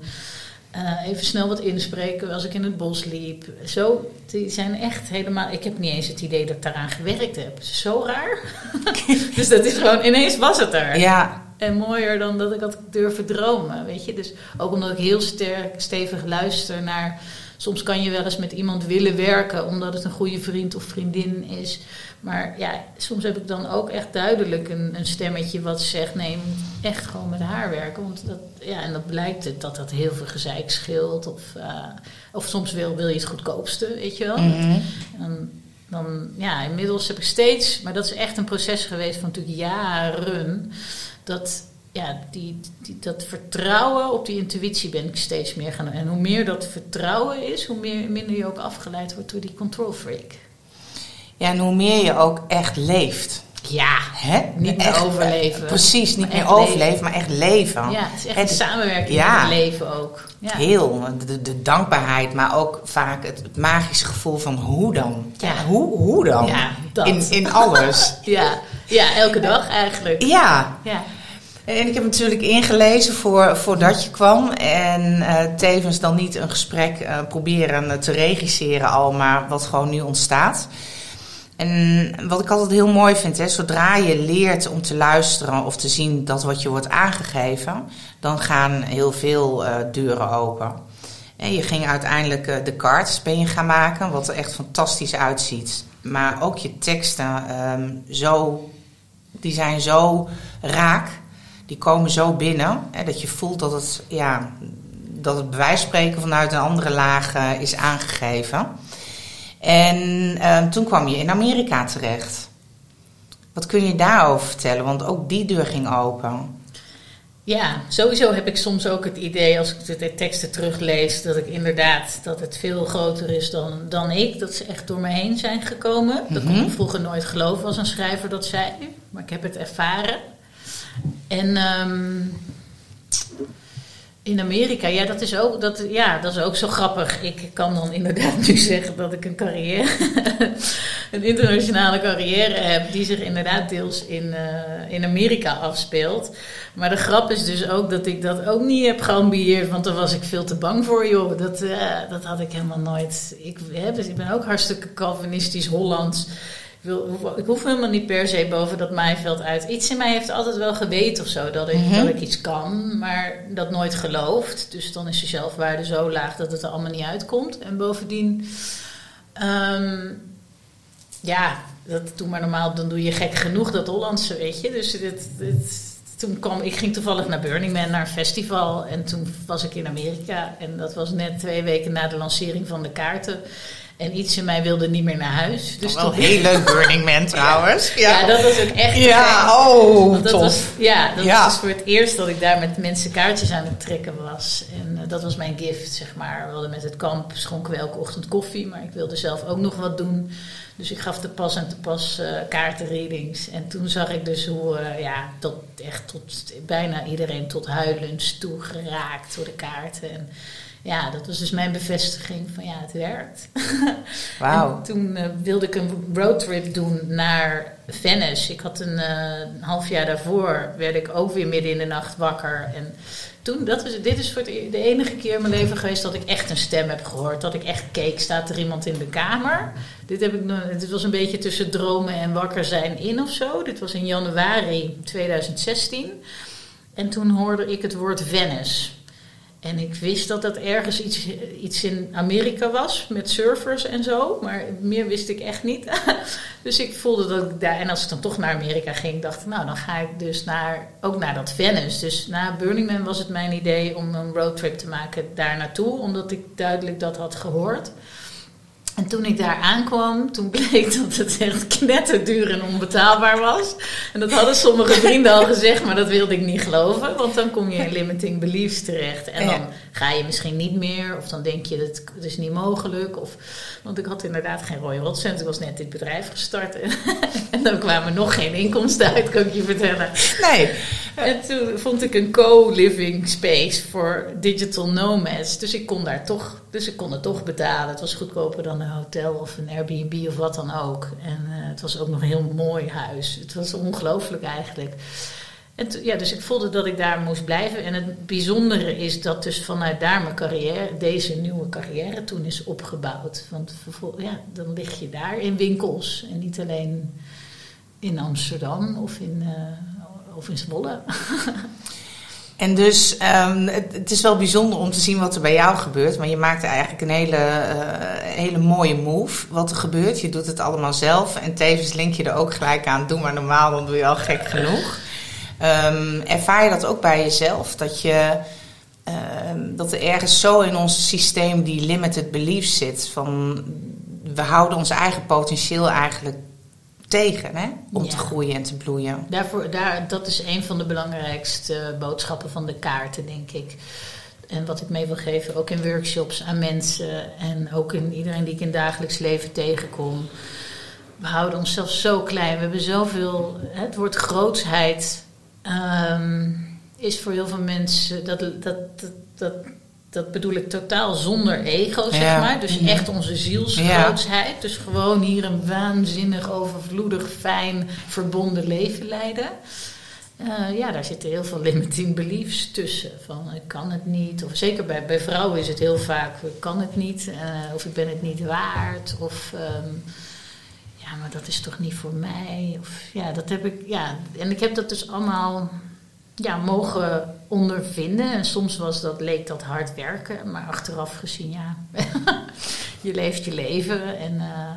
Speaker 2: Uh, even snel wat inspreken als ik in het bos liep. Zo, die zijn echt helemaal. Ik heb niet eens het idee dat ik daaraan gewerkt heb. Zo raar. [laughs] dus dat is gewoon, ineens was het er.
Speaker 1: Ja,
Speaker 2: en mooier dan dat ik had durven dromen, weet je. Dus ook omdat ik heel sterk, stevig luister naar... Soms kan je wel eens met iemand willen werken omdat het een goede vriend of vriendin is. Maar ja, soms heb ik dan ook echt duidelijk een, een stemmetje wat zegt: nee, je moet echt gewoon met haar werken. Want dat, ja, en dat blijkt het dat dat heel veel gezeik scheelt. Of, uh, of soms wil, wil je het goedkoopste, weet je wel.
Speaker 1: Mm
Speaker 2: en dan, ja, inmiddels heb ik steeds, maar dat is echt een proces geweest van natuurlijk jaren dat, ja, die, die, dat vertrouwen op die intuïtie ben ik steeds meer gaan. En hoe meer dat vertrouwen is, hoe meer, minder je ook afgeleid wordt door die control freak.
Speaker 1: Ja, en hoe meer je ook echt leeft.
Speaker 2: Ja, Hè? niet meer echt, overleven.
Speaker 1: Precies, niet meer overleven, maar echt leven.
Speaker 2: Ja, het is echt een samenwerking ja, met het leven ook. Ja.
Speaker 1: Heel, de, de, dankbaarheid, maar ook vaak het, het magische gevoel van hoe dan? Ja, hoe, hoe dan?
Speaker 2: Ja, dat.
Speaker 1: In, in alles. [laughs]
Speaker 2: ja. Ja, elke dag eigenlijk.
Speaker 1: Ja. ja. En ik heb natuurlijk ingelezen voor, voordat je kwam. En uh, tevens dan niet een gesprek uh, proberen te regisseren al, maar wat gewoon nu ontstaat. En wat ik altijd heel mooi vind, hè, zodra je leert om te luisteren of te zien dat wat je wordt aangegeven, dan gaan heel veel uh, deuren open. En je ging uiteindelijk de cards ben je gaan maken, wat er echt fantastisch uitziet. Maar ook je teksten, um, zo, die zijn zo raak, die komen zo binnen, hè, dat je voelt dat het, ja, dat het bij spreken vanuit een andere laag uh, is aangegeven. En uh, toen kwam je in Amerika terecht. Wat kun je daarover vertellen? Want ook die deur ging open.
Speaker 2: Ja, sowieso heb ik soms ook het idee als ik de teksten teruglees dat ik inderdaad dat het veel groter is dan, dan ik. Dat ze echt door me heen zijn gekomen. Dat kon
Speaker 1: Mhm.
Speaker 2: ik vroeger nooit geloven als een schrijver dat zei. Maar ik heb het ervaren. En ehm, in Amerika, ja dat, is ook, dat, ja, dat is ook zo grappig. Ik kan dan inderdaad nu zeggen dat ik een carrière, [laughs] een internationale carrière heb, die zich inderdaad deels in, eh, in Amerika afspeelt. Maar de grap is dus ook dat ik dat ook niet heb geambieerd, want daar was ik veel te bang voor, joh. Dat, eh, dat had ik helemaal nooit. Ik, dus ik ben ook hartstikke Calvinistisch Hollands. Ik, wil, ik hoef helemaal niet per se boven dat maaiveld uit. Iets in mij heeft altijd wel geweten of zo dat ik,
Speaker 1: Mhm.
Speaker 2: dat ik iets kan, maar dat nooit geloofd. Dus dan is de zelfwaarde zo laag dat het er allemaal niet uitkomt. En bovendien, ehm, ja, dat doe maar normaal, dan doe je gek genoeg dat Hollandse, weet je. Dus dit, dit, toen kwam, ik ging toevallig naar Burning Man, naar een festival. En toen was ik in Amerika. En dat was net twee weken na de lancering van de kaarten. En iets in mij wilde niet meer naar huis. Dus
Speaker 1: wel
Speaker 2: toen-
Speaker 1: heel leuk Burning Man [laughs] trouwens.
Speaker 2: ja. dat was ook echt te gek.
Speaker 1: Ja, oh,
Speaker 2: dat
Speaker 1: tof.
Speaker 2: was, ja, dat
Speaker 1: Ja.
Speaker 2: was voor het eerst dat ik daar met mensen kaartjes aan het trekken was. En eh, dat was mijn gift, zeg maar. We hadden met het kamp schonken we elke ochtend koffie, maar ik wilde zelf ook nog wat doen. Dus ik gaf te pas en te pas eh kaartenreadings. En toen zag ik dus hoe, eh, ja, tot, echt tot bijna iedereen tot huilens toe geraakt door de kaarten. En ja, dat was dus mijn bevestiging van ja, het werkt. [laughs]
Speaker 1: Wauw.
Speaker 2: En toen eh, wilde ik een roadtrip doen naar Venice. Ik had een, eh, een half jaar daarvoor, werd ik ook weer midden in de nacht wakker. En toen, dat was, dit is voor de enige keer in mijn leven geweest dat ik echt een stem heb gehoord. Dat ik echt keek, staat er iemand in de kamer? Dit, heb ik, dit was een beetje tussen dromen en wakker zijn in of zo. Dit was in januari 2016. En toen hoorde ik het woord Venice. En ik wist dat dat ergens iets, iets in Amerika was met surfers en zo, maar meer wist ik echt niet. [laughs] dus ik voelde dat ik daar, en als ik dan toch naar Amerika ging, dacht ik, nou dan ga ik dus naar, ook naar dat Venice. Dus na Burning Man was het mijn idee om een roadtrip te maken daar naartoe, omdat ik duidelijk dat had gehoord. En toen ik daar aankwam, toen bleek [laughs] dat het echt knetterduur en onbetaalbaar was. En dat hadden sommige vrienden al gezegd, maar dat wilde ik niet geloven. Want dan kom je in limiting beliefs terecht. En dan ga je misschien niet meer. Of dan denk je, dat het is niet mogelijk. Of, want ik had inderdaad geen rode rotcent. Ik was net dit bedrijf gestart. En, [laughs] en dan kwamen nog geen inkomsten uit, kan ik je vertellen.
Speaker 1: Nee.
Speaker 2: En toen vond ik een co-living space voor digital nomads. Dus ik kon daar toch, dus ik kon het toch betalen. Het was goedkoper dan een hotel of een Airbnb of wat dan ook. En eh, het was ook nog een heel mooi huis. Het was ongelooflijk eigenlijk. En ja, dus ik voelde dat ik daar moest blijven. En het bijzondere is dat dus vanuit daar mijn carrière, deze nieuwe carrière toen is opgebouwd. Want ja, dan lig je daar in winkels en niet alleen in Amsterdam of in, eh, of in Zwolle. [laughs]
Speaker 1: En dus ehm, het, is wel bijzonder om te zien wat er bij jou gebeurt. Maar je maakt eigenlijk een hele, eh, hele mooie move. Wat er gebeurt. Je doet het allemaal zelf. En tevens link je er ook gelijk aan. Doe maar normaal, dan doe je al gek genoeg. Ehm, ervaar je dat ook bij jezelf? Dat, je, ehm, dat er ergens zo in ons systeem die limited belief zit. Van we houden ons eigen potentieel eigenlijk tegen. Hè? Om te groeien en te bloeien.
Speaker 2: Daarvoor, daar, dat is een van de belangrijkste boodschappen van de kaarten, denk ik. En wat ik mee wil geven, ook in workshops aan mensen en ook in iedereen die ik in dagelijks leven tegenkom. We houden onszelf zo klein. We hebben zoveel. Het woord grootsheid ehm, is voor heel veel mensen. Dat, dat, dat, dat, dat bedoel ik totaal zonder ego, zeg
Speaker 1: Ja.
Speaker 2: maar. Dus
Speaker 1: Mhm.
Speaker 2: echt onze zielsgrootsheid. Dus gewoon hier een waanzinnig, overvloedig, fijn, verbonden leven leiden. Eh, ja, daar zitten heel veel limiting beliefs tussen. Van ik kan het niet. Of zeker bij, bij vrouwen is het heel vaak ik kan het niet. eh, of ik ben het niet waard. Of ehm, ja, maar dat is toch niet voor mij. Of ja, dat heb ik. Ja, en ik heb dat dus allemaal ja, mogen ondervinden. En soms was dat, leek dat hard werken. Maar achteraf gezien, ja. [laughs] je leeft je leven. En eh,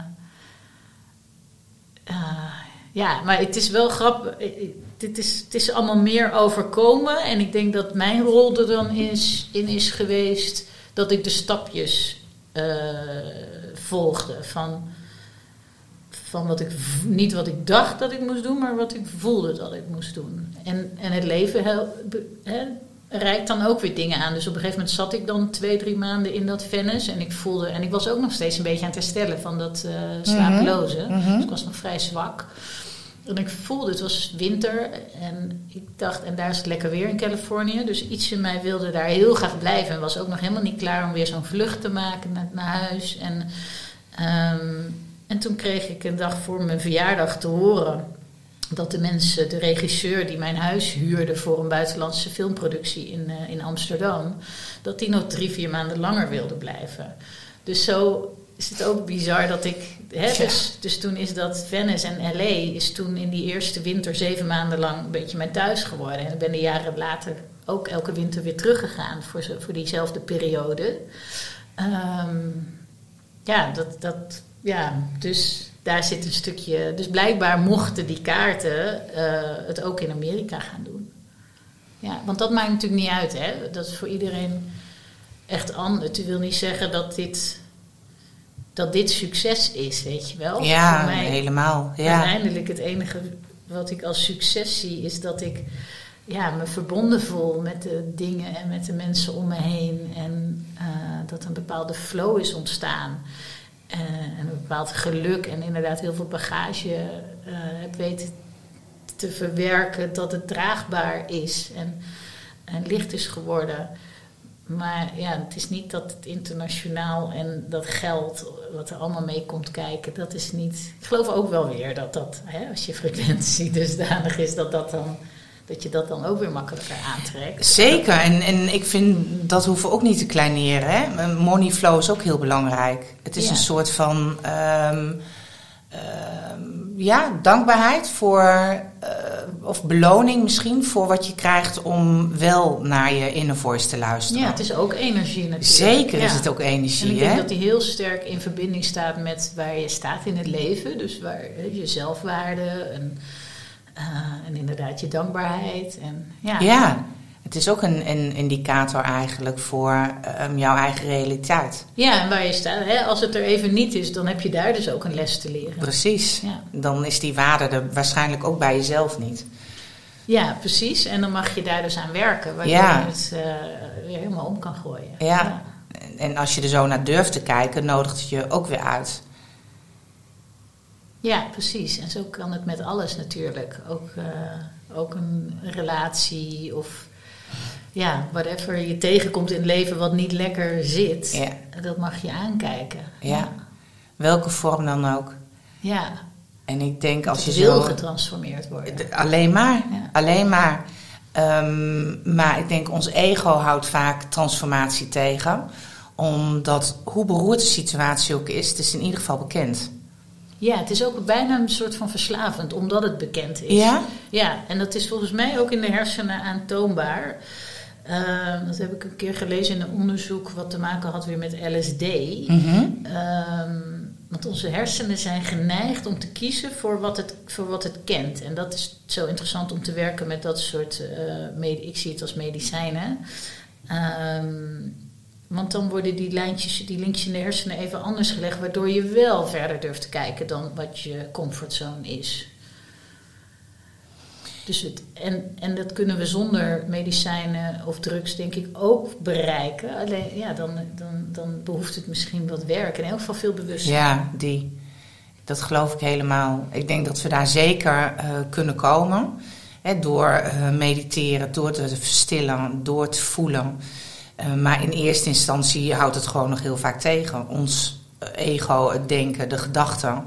Speaker 2: eh, ja, maar het is wel grappig. eh, Dit is, het is allemaal meer overkomen. En ik denk dat mijn rol er dan is, in is geweest dat ik de stapjes volgde. Van, van wat ik, niet wat ik dacht dat ik moest doen, maar wat ik voelde dat ik moest doen. En, en het leven hel, he, reikt dan ook weer dingen aan. Dus op een gegeven moment zat ik dan twee, drie maanden in dat Venice. En ik voelde, en ik was ook nog steeds een beetje aan het herstellen van dat uh, slapeloze. Mm -hmm. Dus ik was nog vrij zwak. En ik voelde, het was winter en ik dacht, en daar is het lekker weer in Californië. Dus iets in mij wilde daar heel graag blijven. En was ook nog helemaal niet klaar om weer zo'n vlucht te maken naar, naar huis. En, um, en toen kreeg ik een dag voor mijn verjaardag te horen dat de mensen, de regisseur die mijn huis huurde voor een buitenlandse filmproductie in, uh, in Amsterdam, dat die nog drie, vier maanden langer wilde blijven. Dus zo is het ook bizar dat ik. Hè, ja. dus, dus toen is dat Venice en LA is toen in die eerste winter zeven maanden lang een beetje mijn thuis geworden. En ik ben de jaren later ook elke winter weer teruggegaan voor, zo, voor diezelfde periode. Um, ja, dat, dat, ja, dus daar zit een stukje. Dus blijkbaar mochten die kaarten uh, het ook in Amerika gaan doen. Ja, want dat maakt natuurlijk niet uit, hè? Dat is voor iedereen echt anders. Het wil niet zeggen dat dit dat dit succes is, weet je wel.
Speaker 1: Ja, Voor mij helemaal. Ja.
Speaker 2: Uiteindelijk het enige wat ik als succes zie is dat ik ja, me verbonden voel met de dingen en met de mensen om me heen. En uh, dat een bepaalde flow is ontstaan. Uh, en een bepaald geluk en inderdaad heel veel bagage uh, heb weten te verwerken dat het draagbaar is en, en licht is geworden. Maar ja, het is niet dat het internationaal en dat geld wat er allemaal mee komt kijken, dat is niet. Ik geloof ook wel weer dat dat, hè, als je frequentie [laughs] dusdanig is, dat dat dan. Dat je dat dan ook weer makkelijker aantrekt.
Speaker 1: Zeker, en, en ik vind dat hoeven we ook niet te kleineren. Hè? Money flow is ook heel belangrijk. Het is ja. een soort van um, um, ja, dankbaarheid voor, uh, of beloning misschien voor wat je krijgt om wel naar je inner voice te luisteren.
Speaker 2: Ja, het is ook energie natuurlijk.
Speaker 1: Zeker
Speaker 2: ja.
Speaker 1: is het ook energie.
Speaker 2: En ik
Speaker 1: hè?
Speaker 2: denk dat die heel sterk in verbinding staat met waar je staat in het leven. Dus waar je zelfwaarde en, en inderdaad je dankbaarheid. En, ja.
Speaker 1: ja. Het is ook een, een indicator eigenlijk voor um, jouw eigen realiteit.
Speaker 2: Ja, en waar je staat. Hè? Als het er even niet is, dan heb je daar dus ook een les te leren.
Speaker 1: Precies. Ja. Dan is die waarde er waarschijnlijk ook bij jezelf niet.
Speaker 2: Ja, precies. En dan mag je daar dus aan werken, waardoor ja. je het uh, weer helemaal om kan gooien.
Speaker 1: Ja. ja. En als je er zo naar durft te kijken, nodigt het je ook weer uit.
Speaker 2: Ja, precies. En zo kan het met alles natuurlijk. Ook, uh, ook een relatie of ja, whatever je tegenkomt in het leven wat niet lekker zit,
Speaker 1: ja.
Speaker 2: dat mag je aankijken.
Speaker 1: Ja. ja. welke vorm dan ook.
Speaker 2: Ja.
Speaker 1: En ik denk als
Speaker 2: het
Speaker 1: je
Speaker 2: wil
Speaker 1: zo...
Speaker 2: getransformeerd worden.
Speaker 1: Alleen maar, ja. alleen maar. Um, maar ik denk ons ego houdt vaak transformatie tegen. Omdat hoe beroerd de situatie ook is, het is in ieder geval bekend.
Speaker 2: Ja, het is ook bijna een soort van verslavend, omdat het bekend is.
Speaker 1: Ja?
Speaker 2: Ja, en dat is volgens mij ook in de hersenen aantoonbaar. Uh, dat heb ik een keer gelezen in een onderzoek wat te maken had weer met LSD.
Speaker 1: Mm -hmm.
Speaker 2: um, want onze hersenen zijn geneigd om te kiezen voor wat het, voor wat het kent. En dat is zo interessant om te werken met dat soort, uh, ik zie het als medicijnen. Um, want dan worden die lijntjes, die linkjes in de hersenen even anders gelegd, waardoor je wel verder durft te kijken dan wat je comfortzone is. Dus het, en, en dat kunnen we zonder medicijnen of drugs, denk ik, ook bereiken. Alleen ja, dan, dan, dan behoeft het misschien wat werk. In elk geval veel bewustzijn.
Speaker 1: Ja, die. Dat geloof ik helemaal. Ik denk dat we daar zeker uh, kunnen komen. Hè, door uh, mediteren, door te verstillen, door te voelen. Uh, maar in eerste instantie houdt het gewoon nog heel vaak tegen. Ons ego, het denken, de gedachten.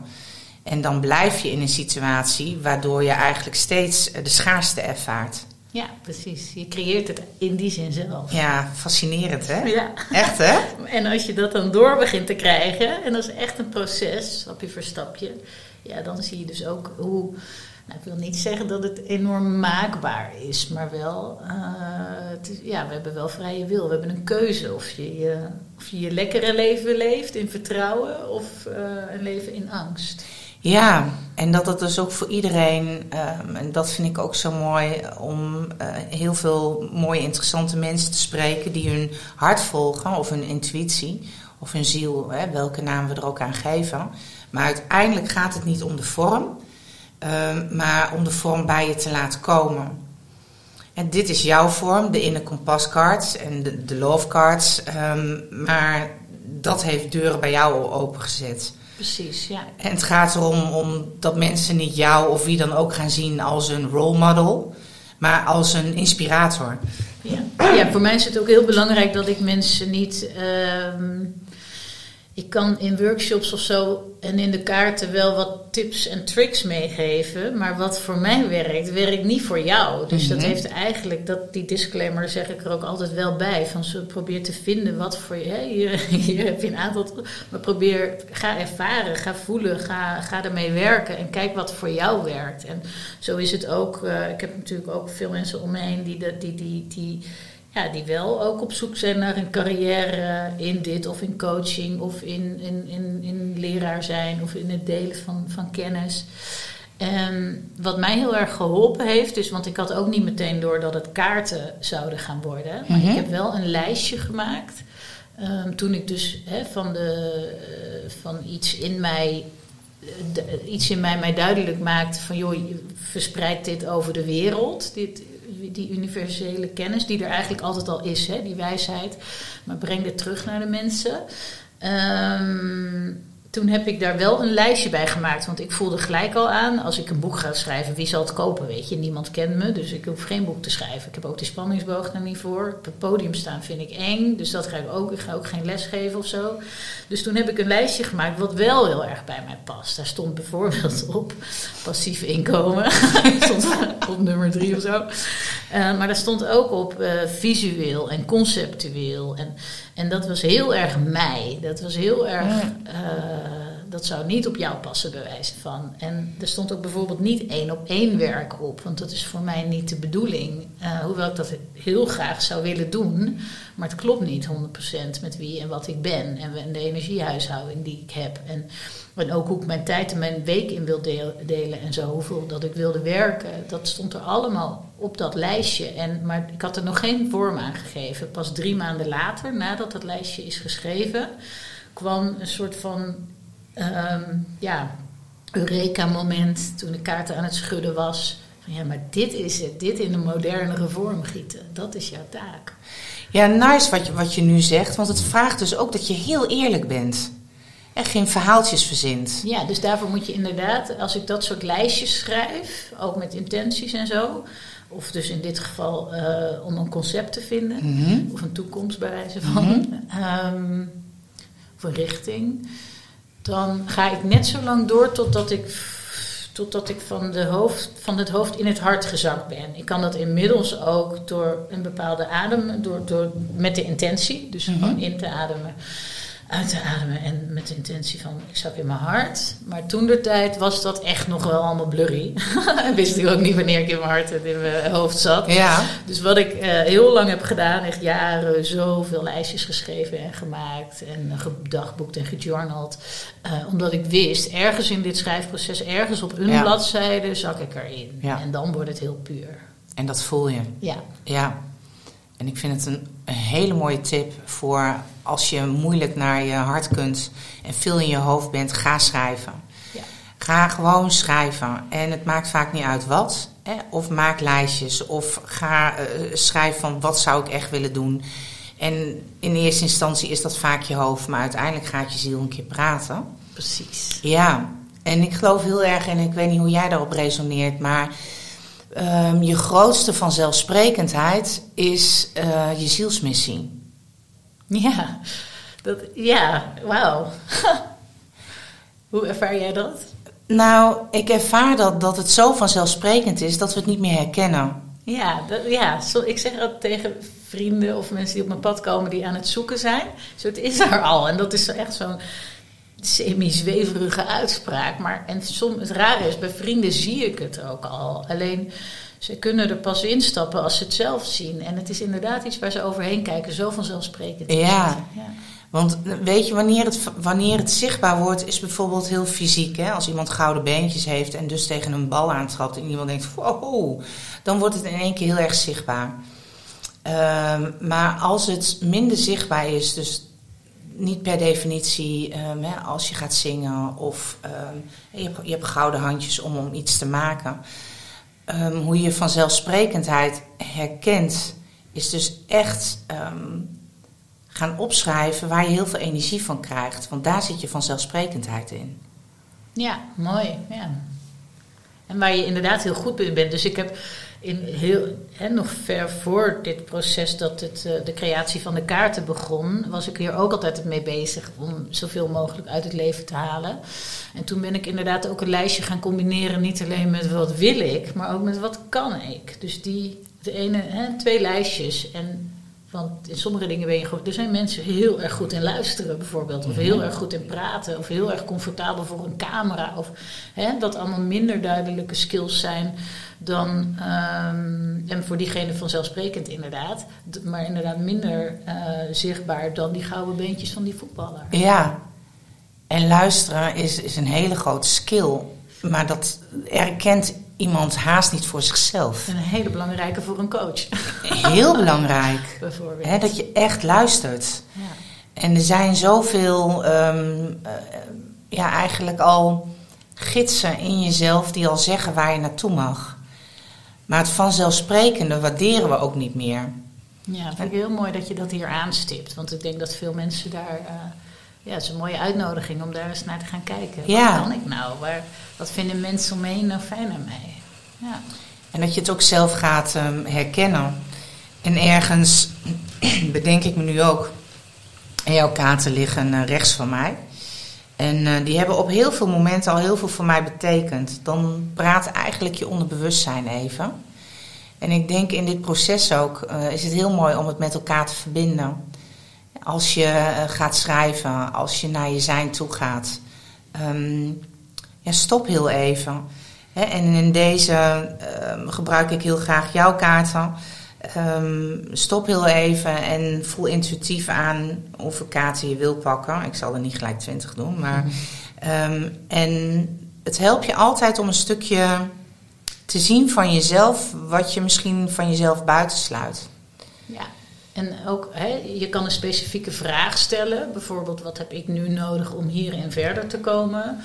Speaker 1: En dan blijf je in een situatie waardoor je eigenlijk steeds de schaarste ervaart.
Speaker 2: Ja, precies. Je creëert het in die zin zelf.
Speaker 1: Ja, fascinerend hè?
Speaker 2: Ja.
Speaker 1: Echt hè?
Speaker 2: En als je dat dan door begint te krijgen, en dat is echt een proces, stapje voor stapje, ja, dan zie je dus ook hoe. Nou, ik wil niet zeggen dat het enorm maakbaar is, maar wel, is, ja, we hebben wel vrije wil. We hebben een keuze of je je, of je, lekkere leven leeft in vertrouwen of uh, een leven in angst.
Speaker 1: Ja, en dat het dus ook voor iedereen, ehm, en dat vind ik ook zo mooi, om eh, heel veel mooie, interessante mensen te spreken die hun hart volgen, of hun intuïtie, of hun ziel, hè, welke naam we er ook aan geven. Maar uiteindelijk gaat het niet om de vorm, maar om de vorm bij je te laten komen. En dit is jouw vorm, de inner compass cards en de, de love cards. ehm, maar dat heeft deuren bij jou al opengezet.
Speaker 2: Precies, ja.
Speaker 1: En het gaat erom om dat mensen niet jou of wie dan ook gaan zien als een role model, maar als een inspirator.
Speaker 2: Ja. ja, voor mij is het ook heel belangrijk dat ik mensen niet. ehm, ik kan in workshops of zo en in de kaarten wel wat tips en tricks meegeven. Maar wat voor mij werkt, werkt niet voor jou. Dus dat
Speaker 1: Mhm.
Speaker 2: heeft eigenlijk, dat, die disclaimer zeg ik er ook altijd wel bij. Van zo probeer te vinden wat voor je. Hier, [laughs] hier heb je een aantal. Maar probeer, ga ervaren, ga voelen, ga, ga ermee werken. En kijk wat voor jou werkt. En zo is het ook. eh, ik heb natuurlijk ook veel mensen om me heen die, dat- die, die, die ja, die wel ook op zoek zijn naar een carrière in dit of in coaching of in, in, in, in leraar zijn of in het delen van, van kennis. En wat mij heel erg geholpen heeft, is, want ik had ook niet meteen door dat het kaarten zouden gaan worden, maar
Speaker 1: Mhm.
Speaker 2: ik heb wel een lijstje gemaakt. Ehm, toen ik dus van, de, eh, van iets in mij eh, de- iets in mij mij duidelijk maakte van joh, je verspreidt dit over de wereld, dit, die universele kennis die er eigenlijk altijd al is, hè, die wijsheid, maar breng dit terug naar de mensen. Ehm, toen heb ik daar wel een lijstje bij gemaakt, want ik voelde gelijk al aan, als ik een boek ga schrijven, wie zal het kopen, weet je? Niemand kent me, dus ik hoef geen boek te schrijven. Ik heb ook die spanningsboog daar niet voor. Op het podium staan vind ik eng, dus dat ga ik ook. Ik ga ook geen les geven of zo. Dus toen heb ik een lijstje gemaakt wat wel heel erg bij mij past. Daar stond bijvoorbeeld op passief inkomen. [laughs] stond op nummer drie of zo. Eh, maar daar stond ook op eh, visueel en conceptueel. En, en dat was heel erg mij. Dat was heel erg. eh, dat zou niet op jou passen, bij wijze van. En er stond ook bijvoorbeeld niet één op één werk op, want dat is voor mij niet de bedoeling. Eh, hoewel ik dat heel graag zou willen doen, maar het klopt niet 100% met wie en wat ik ben en en de energiehuishouding die ik heb. En, en ook hoe ik mijn tijd en mijn week in wil delen en zo, hoeveel dat ik wilde werken. Dat stond er allemaal op dat lijstje. En, maar ik had er nog geen vorm aan gegeven. Pas drie maanden later, nadat dat lijstje is geschreven, kwam een soort van ehm, ja, Eureka-moment toen de kaarten aan het schudden was. Van, ja, maar dit is het. Dit in een modernere vorm gieten. Dat is jouw taak.
Speaker 1: Ja, nice wat je, wat je nu zegt, want het vraagt dus ook dat je heel eerlijk bent. En geen verhaaltjes verzint.
Speaker 2: Ja, dus daarvoor moet je inderdaad, als ik dat soort lijstjes schrijf, ook met intenties en zo, of dus in dit geval eh, om een concept te vinden,
Speaker 1: Mhm.
Speaker 2: of een toekomst bij wijze van, of een richting, dan ga ik net zo lang door totdat ik, totdat ik van, de hoofd, van het hoofd in het hart gezakt ben. Ik kan dat inmiddels ook door een bepaalde adem, door, door, met de intentie, dus
Speaker 1: Mhm.
Speaker 2: gewoon in te ademen uit te ademen en met de intentie van ik zak in mijn hart. Maar toen de tijd was dat echt nog wel allemaal blurry. [laughs] wist ik ook niet wanneer ik in mijn hart en in mijn hoofd zat.
Speaker 1: Ja,
Speaker 2: Dus wat ik eh, heel lang heb gedaan, echt jaren, zoveel lijstjes geschreven en gemaakt en gedagboekt en gejournald. eh, omdat ik wist, ergens in dit schrijfproces, ergens op een
Speaker 1: Ja.
Speaker 2: bladzijde zak ik erin.
Speaker 1: Ja.
Speaker 2: En dan wordt het heel puur.
Speaker 1: en dat voel je.
Speaker 2: Ja,
Speaker 1: Ja. En ik vind het een, een hele mooie tip voor als je moeilijk naar je hart kunt en veel in je hoofd bent, ga schrijven.
Speaker 2: Ja.
Speaker 1: Ga gewoon schrijven. En het maakt vaak niet uit wat. Hè? Of maak lijstjes. Of ga eh, schrijven van wat zou ik echt willen doen. En in eerste instantie is dat vaak je hoofd. Maar uiteindelijk gaat je ziel een keer praten.
Speaker 2: precies.
Speaker 1: Ja, en ik geloof heel erg, en ik weet niet hoe jij daarop resoneert, maar ehm, je grootste vanzelfsprekendheid is eh, je zielsmissie.
Speaker 2: Ja, dat, ja wauw. [laughs] Hoe ervaar jij dat?
Speaker 1: Nou, ik ervaar dat, dat het zo vanzelfsprekend is dat we het niet meer herkennen.
Speaker 2: Ja, dat, ja zo, ik zeg dat tegen vrienden of mensen die op mijn pad komen die aan het zoeken zijn. Zo, het is er al. En dat is echt zo'n semi-zweverige uitspraak. Maar en som, het rare is, bij vrienden zie ik het ook al. Alleen, ze kunnen er pas instappen als ze het zelf zien. En het is inderdaad iets waar ze overheen kijken. Zo vanzelfsprekend.
Speaker 1: ja. Want eh, weet je, wanneer het, wanneer het zichtbaar wordt, is bijvoorbeeld heel fysiek. Hè? Als iemand gouden beentjes heeft en dus tegen een bal aantrapt en iemand denkt, wow, dan wordt het in één keer heel erg zichtbaar. Ehm, maar als het minder zichtbaar is, dus niet per definitie ehm, hè, als je gaat zingen of ehm, je, hebt, je, hebt, gouden handjes om, om iets te maken. hoe je vanzelfsprekendheid herkent, is dus echt gaan opschrijven waar je heel veel energie van krijgt. Want daar zit je vanzelfsprekendheid in.
Speaker 2: Ja, mooi. Ja. En waar je inderdaad heel goed in bent. Dus ik heb in heel, hè, nog ver voor dit proces dat het, uh, de creatie van de kaarten begon, was ik hier ook altijd mee bezig om zoveel mogelijk uit het leven te halen. En toen ben ik inderdaad ook een lijstje gaan combineren, niet alleen met wat wil ik, maar ook met wat kan ik. Dus die, de ene, hè, twee lijstjes. En want in sommige dingen ben je gewoon. Er zijn mensen heel erg goed in luisteren, bijvoorbeeld. Of heel mhm. erg goed in praten. Of heel erg comfortabel voor een camera. Of hè, dat allemaal minder duidelijke skills zijn dan. Um, en voor diegene vanzelfsprekend, inderdaad. Maar inderdaad minder uh, zichtbaar dan die gouden beentjes van die voetballer.
Speaker 1: Ja. En luisteren is, is een hele grote skill. Maar dat erkent iemand haast niet voor zichzelf.
Speaker 2: Een hele belangrijke voor een coach.
Speaker 1: Heel belangrijk. [laughs] Bijvoorbeeld. dat je echt luistert. Ja. En er zijn zoveel, um, ja, eigenlijk al gidsen in jezelf die al zeggen waar je naartoe mag. Maar het vanzelfsprekende waarderen we ook niet meer.
Speaker 2: Ja, vind ik heel mooi dat je dat hier aanstipt. Want ik denk dat veel mensen daar. Uh, ja, het is een mooie uitnodiging om daar eens naar te gaan kijken. Ja. Wat kan ik nou? Waar, wat vinden mensen om me heen nou fijn aan mij?
Speaker 1: Ja. En dat je het ook zelf gaat um, herkennen. En ergens [clears throat] bedenk ik me nu ook. En jouw kaarten liggen uh, rechts van mij. En uh, die hebben op heel veel momenten al heel veel voor mij betekend. Dan praat eigenlijk je onderbewustzijn even. En ik denk in dit proces ook uh, is het heel mooi om het met elkaar te verbinden. Als je gaat schrijven, als je naar je zijn toe gaat. Um, ja, stop heel even. en in deze um, gebruik ik heel graag jouw kaarten. Um, stop heel even en voel intuïtief aan of ik kaarten je wil pakken. Ik zal er niet gelijk twintig doen, maar. Um, en het helpt je altijd om een stukje te zien van jezelf, wat je misschien van jezelf buitensluit.
Speaker 2: Ja, en ook, hè, je kan een specifieke vraag stellen. Bijvoorbeeld, wat heb ik nu nodig om hierin verder te komen?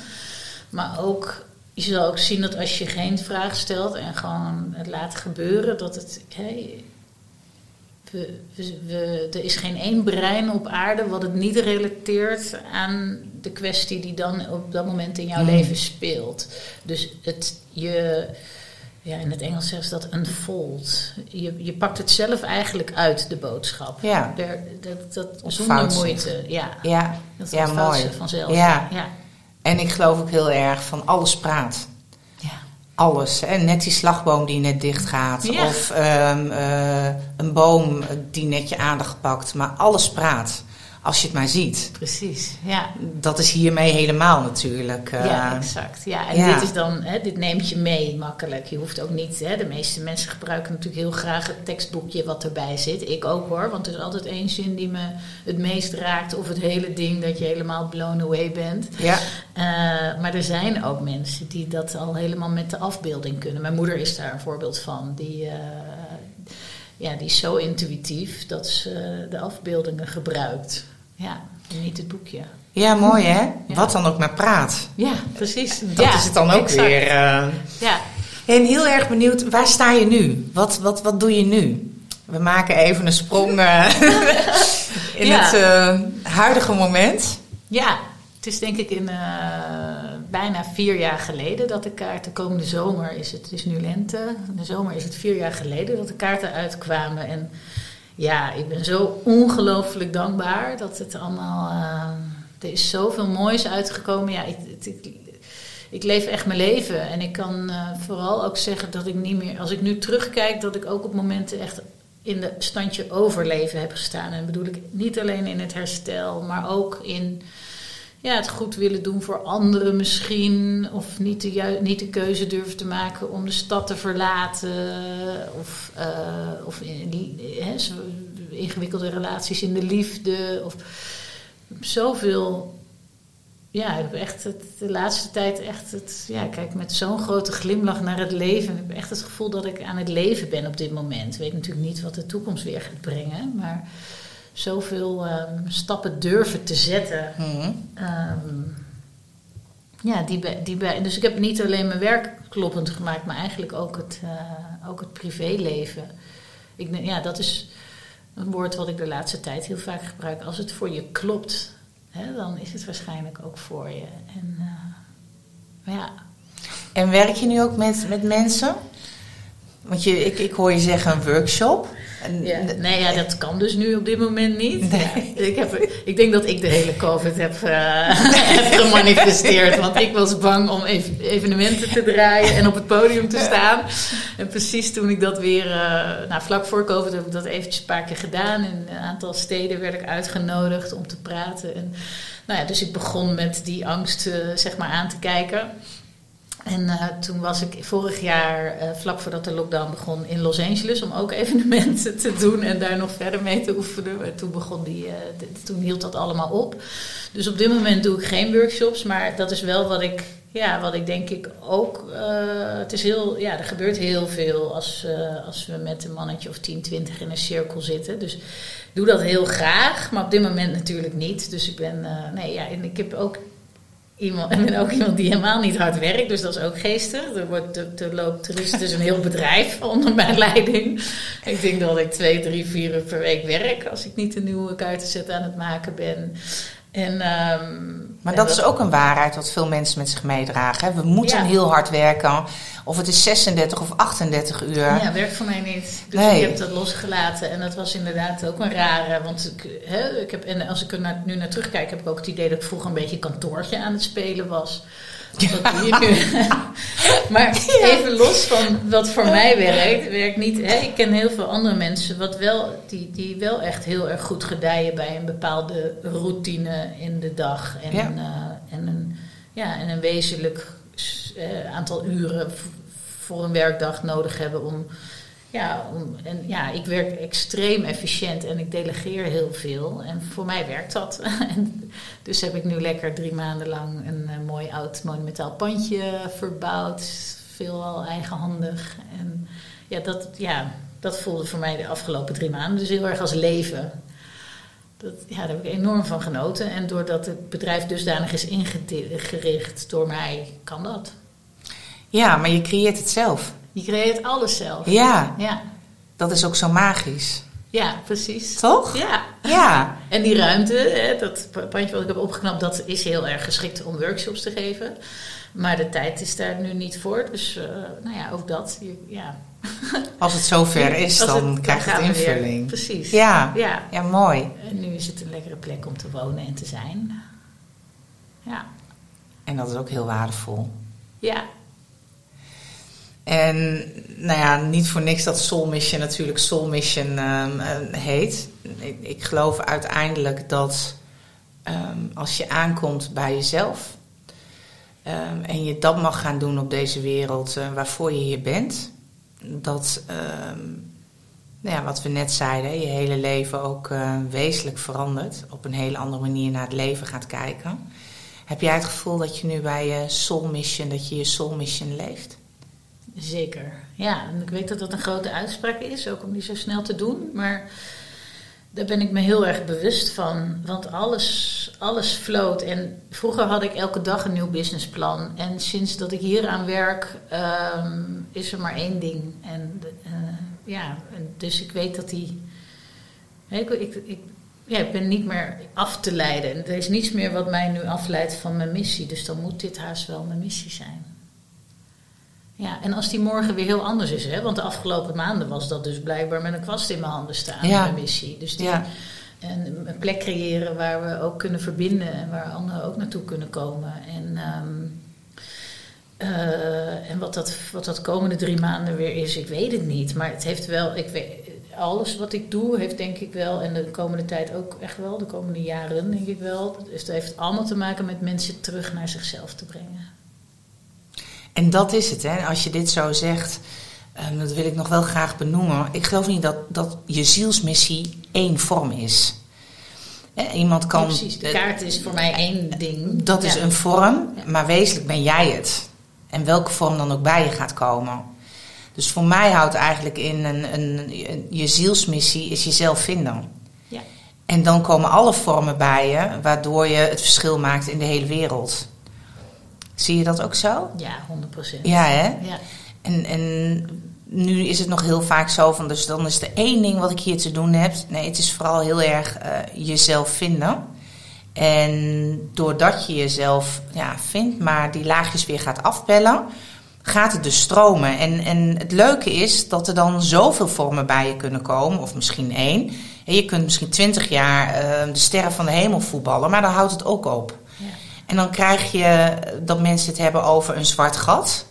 Speaker 2: Maar ook, je zal ook zien dat als je geen vraag stelt en gewoon het laat gebeuren, dat het. We, we, er is geen één brein op aarde wat het niet relateert aan de kwestie die dan op dat moment in jouw mm. leven speelt. Dus het, je, ja, in het Engels zeggen ze dat unfold. Je, je pakt het zelf eigenlijk uit, de boodschap. Ja. dat, dat, zonder moeite. Ja,
Speaker 1: ja.
Speaker 2: dat
Speaker 1: ja, mooi.
Speaker 2: vanzelf.
Speaker 1: Ja. ja. En ik geloof ook heel erg van alles praat. Ja. Alles. En net die slagboom die net dicht gaat. Of um, uh, een boom die net je aandacht pakt. Maar alles praat als je het maar ziet.
Speaker 2: Precies, ja.
Speaker 1: Dat is hiermee helemaal natuurlijk.
Speaker 2: Uh, ja, exact. Ja, en dit is dan, hè, dit neemt je mee makkelijk. Je hoeft ook niet, hè, de meeste mensen gebruiken natuurlijk heel graag het tekstboekje wat erbij zit. Ik ook hoor, want er is altijd één zin die me het meest raakt. Of het hele ding dat je helemaal blown away bent. Ja. Uh, maar er zijn ook mensen die dat al helemaal met de afbeelding kunnen. Mijn moeder is daar een voorbeeld van. Die... Uh, ja, die is zo intuïtief dat ze de afbeeldingen gebruikt. Ja, niet het boekje.
Speaker 1: Ja, mooi hè? Wat dan ook maar praat.
Speaker 2: Ja, precies.
Speaker 1: Dat is het dan ook weer. Uh... Ja. En heel erg benieuwd, waar sta je nu? Wat, wat, wat doe je nu? We maken even een sprong uh, [laughs] in het uh, huidige moment.
Speaker 2: Ja, het is denk ik in bijna vier jaar geleden dat de kaarten, komende zomer is het, het is nu lente, de zomer is het vier jaar geleden dat de kaarten uitkwamen. En ja, ik ben zo ongelooflijk dankbaar dat het allemaal. Uh, er is zoveel moois uitgekomen. Ja, ik, ik, ik, leef echt mijn leven. En ik kan uh, vooral ook zeggen dat ik niet meer. Als ik nu terugkijk, dat ik ook op momenten echt in de standje overleven heb gestaan. En bedoel ik niet alleen in het herstel, maar ook in ja, het goed willen doen voor anderen misschien. Of niet de, niet de keuze durven te maken om de stad te verlaten. Of, uh, of in, ingewikkelde relaties in de liefde. Of, zoveel. Ja, ik heb echt het, de laatste tijd echt het. Ja, kijk met zo'n grote glimlach naar het leven. Ik heb echt het gevoel dat ik aan het leven ben op dit moment. Ik weet natuurlijk niet wat de toekomst weer gaat brengen. Maar zoveel um, stappen durven te zetten.
Speaker 1: Mhm.
Speaker 2: Um, ja, die die dus ik heb niet alleen mijn werk kloppend gemaakt, maar eigenlijk ook het, uh, ook het privéleven. Ik, ja, dat is een woord wat ik de laatste tijd heel vaak gebruik. Als het voor je klopt, hè, dan is het waarschijnlijk ook voor je. En, uh, ja.
Speaker 1: en werk je nu ook met, met mensen? Want je, ik, ik hoor je zeggen een workshop.
Speaker 2: Ja. Nee, ja, dat kan dus nu op dit moment niet. Nee. Ja, ik, heb, ik denk dat ik de hele COVID heb, uh, heb gemanifesteerd. Want ik was bang om ev evenementen te draaien en op het podium te staan. En precies toen ik dat weer... Uh, nou, vlak voor COVID heb ik dat eventjes een paar keer gedaan. In een aantal steden werd ik uitgenodigd om te praten. En, nou ja, dus ik begon met die angst uh, zeg maar aan te kijken. En uh, toen was ik vorig jaar, uh, vlak voordat de lockdown begon, in Los Angeles om ook [laughs] evenementen te doen en daar nog verder mee te oefenen. En toen, begon die, uh, toen hield dat allemaal op. Dus op dit moment doe ik geen workshops, maar dat is wel wat ik, ja, wat ik denk ik ook. het is heel, ja, er gebeurt heel veel als, als we met een mannetje of 10, 20 in een cirkel zitten. Dus doe dat heel graag, maar op dit moment natuurlijk niet. Dus ik ben, nee, ja, en ik heb ook iemand, en ben ook iemand die helemaal niet hard werkt, dus dat is ook geestig. Er, wordt, er, loopt er is dus een heel bedrijf [laughs] onder mijn leiding. Ik denk dat ik twee, drie, vier uur per week werk als ik niet een nieuwe kaartenset aan het maken ben. En, um,
Speaker 1: maar dat, dat, is ook een waarheid wat veel mensen met zich meedragen. Hè? We moeten ja. heel hard werken. Of het is 36 of 38 uur.
Speaker 2: Ja, werkt voor mij niet. Dus nee. ik heb dat losgelaten. En dat was inderdaad ook een rare. Want ik, hè, ik heb, en als ik er nu naar terugkijk, heb ik ook het idee dat ik vroeger een beetje kantoortje aan het spelen was. [laughs] maar even los van wat voor mij werkt, werkt niet. Hè, ik ken heel veel andere mensen wat wel, die, die wel echt heel erg goed gedijen bij een bepaalde routine in de dag. En, ja. uh, en, een, ja, en een wezenlijk uh, aantal uren voor een werkdag nodig hebben om. Ja, en ja, ik werk extreem efficiënt en ik delegeer heel veel. En voor mij werkt dat. [laughs] en dus heb ik nu lekker drie maanden lang een, een mooi oud monumentaal pandje verbouwd. Veelal eigenhandig. En ja dat, ja, dat voelde voor mij de afgelopen drie maanden dus heel erg als leven. Dat, ja, daar heb ik enorm van genoten. En doordat het bedrijf dusdanig is ingericht door mij, kan dat.
Speaker 1: Ja, maar je creëert het zelf.
Speaker 2: Je creëert alles zelf.
Speaker 1: Ja.
Speaker 2: ja.
Speaker 1: Dat is ook zo magisch.
Speaker 2: Ja, precies.
Speaker 1: Toch?
Speaker 2: Ja.
Speaker 1: Ja.
Speaker 2: En die ruimte, hè, dat pandje wat ik heb opgeknapt, dat is heel erg geschikt om workshops te geven. Maar de tijd is daar nu niet voor. Dus uh, nou ja, ook dat. Ja. [laughs]
Speaker 1: Als het zover is, dan krijgt het invulling.
Speaker 2: Weer. Precies.
Speaker 1: Ja. ja. Ja, mooi.
Speaker 2: En nu is het een lekkere plek om te wonen en te zijn. Ja.
Speaker 1: En dat is ook heel waardevol.
Speaker 2: Ja,
Speaker 1: en nou ja, niet voor niks dat Soul Mission natuurlijk Soul Mission um, heet. Ik, geloof uiteindelijk dat um, als je aankomt bij jezelf um, en je dat mag gaan doen op deze wereld uh, waarvoor je hier bent, dat nou ja, wat we net zeiden, je hele leven ook uh, wezenlijk verandert, op een hele andere manier naar het leven gaat kijken. Heb jij het gevoel dat je nu bij je Soul Mission, dat je je Soul Mission leeft?
Speaker 2: Zeker, ja. En ik weet dat dat een grote uitspraak is, ook om die zo snel te doen. Maar daar ben ik me heel erg bewust van. Want alles, alles floot. En vroeger had ik elke dag een nieuw businessplan. En sinds dat ik hier aan werk, um, is er maar één ding. En uh, ja, dus ik weet dat die. Ik, ik, ik, ja, ik ben niet meer af te leiden. En er is niets meer wat mij nu afleidt van mijn missie. Dus dan moet dit haast wel mijn missie zijn. Ja, en als die morgen weer heel anders is, hè? want de afgelopen maanden was dat dus blijkbaar met een kwast in mijn handen staan, ja. mijn missie. Dus die, ja. en een plek creëren waar we ook kunnen verbinden en waar anderen ook naartoe kunnen komen. En, um, uh, en wat, dat, wat dat komende drie maanden weer is, ik weet het niet. Maar het heeft wel, ik weet, alles wat ik doe, heeft denk ik wel, en de komende tijd ook echt wel, de komende jaren denk ik wel, het heeft allemaal te maken met mensen terug naar zichzelf te brengen.
Speaker 1: En dat is het, hè. Als je dit zo zegt, um, dat wil ik nog wel graag benoemen. Ik geloof niet dat, dat je zielsmissie één vorm is. Iemand kan.
Speaker 2: Ja, precies, de kaart is voor mij één ding.
Speaker 1: Dat is een vorm, maar wezenlijk ben jij het. En welke vorm dan ook bij je gaat komen. Dus voor mij houdt eigenlijk in een, een, een- je zielsmissie is jezelf vinden.
Speaker 2: Ja.
Speaker 1: En dan komen alle vormen bij je, waardoor je het verschil maakt in de hele wereld. Zie je dat ook zo?
Speaker 2: Ja, 100%.
Speaker 1: Ja, hè?
Speaker 2: Ja.
Speaker 1: En, en nu is het nog heel vaak zo van, dus dan is er één ding wat ik hier te doen heb. Nee, het is vooral heel erg eh, jezelf vinden. En doordat je jezelf ja, vindt, maar die laagjes weer gaat afbellen, gaat het dus stromen. En, en het leuke is dat er dan zoveel vormen bij je kunnen komen, of misschien één. En je kunt misschien twintig jaar eh, de sterren van de hemel voetballen, maar dan houdt het ook op. En dan krijg je dat mensen het hebben over een zwart gat.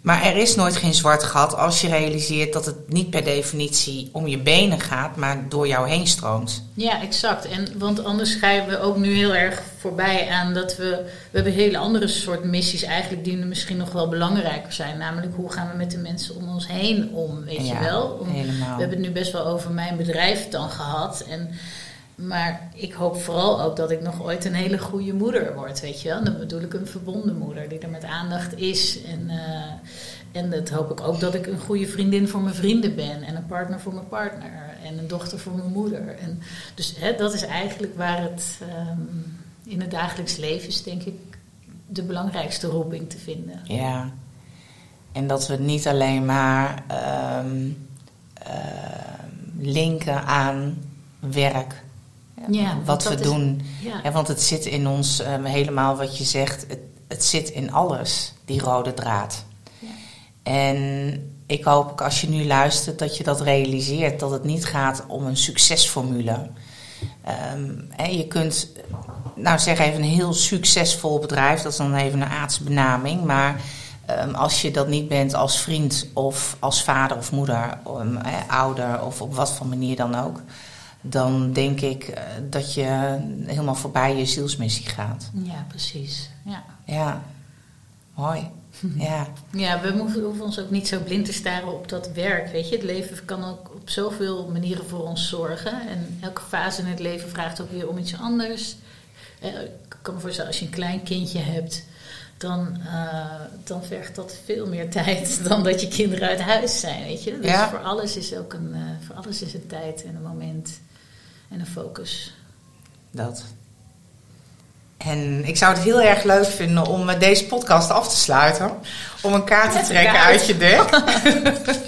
Speaker 1: Maar er is nooit geen zwart gat als je realiseert dat het niet per definitie om je benen gaat, maar door jou heen stroomt.
Speaker 2: Ja, exact. En, want anders gaan we ook nu heel erg voorbij aan dat we... We hebben hele andere soort missies eigenlijk die misschien nog wel belangrijker zijn. Namelijk hoe gaan we met de mensen om ons heen om, weet
Speaker 1: Ja,
Speaker 2: je wel? Om-. We hebben het nu best wel over mijn bedrijf dan gehad. En, maar ik hoop vooral ook dat ik nog ooit een hele goede moeder word, weet je wel? Dan bedoel ik een verbonden moeder die er met aandacht is. En, eh, en dat hoop ik ook dat ik een goede vriendin voor mijn vrienden ben. En een partner voor mijn partner. En een dochter voor mijn moeder. En dus hè, dat is eigenlijk waar het ehm, in het dagelijks leven is, denk ik, de belangrijkste roeping te vinden.
Speaker 1: Ja. En dat we het niet alleen maar ehm, ehm, linken aan werk.
Speaker 2: Ja,
Speaker 1: wat we doen.
Speaker 2: Ja,
Speaker 1: want het zit in ons, ehm, helemaal wat je zegt, het, het zit in alles, die rode draad. En ik hoop als je nu luistert dat je dat realiseert, dat het niet gaat om een succesformule. Ehm, hè, je kunt, nou zeg even een heel succesvol bedrijf, dat is dan even een aardse benaming, maar ehm, als je dat niet bent als vriend of als vader of moeder, ouder of op wat voor manier dan ook, dan denk ik eh, dat je helemaal voorbij je zielsmissie gaat.
Speaker 2: ja, precies. Ja.
Speaker 1: Ja, mooi. [laughs] Ja.
Speaker 2: Ja, we hoeven, ons ook niet zo blind te staren op dat werk. Weet je, het leven kan ook op zoveel manieren voor ons zorgen. En elke fase in het leven vraagt ook weer om iets anders. Eh, Ik kan me voorstellen, als je een klein kindje hebt, dan, eh, dan vergt dat veel meer [laughs] tijd dan dat je kinderen uit huis zijn. Weet je? Dus
Speaker 1: Ja.
Speaker 2: voor alles is ook een, voor alles is een tijd en een moment en een focus.
Speaker 1: Dat. En ik zou het heel erg leuk vinden om met deze podcast af te sluiten. Om een kaart te trekken
Speaker 2: kaart.
Speaker 1: uit je dek. [laughs]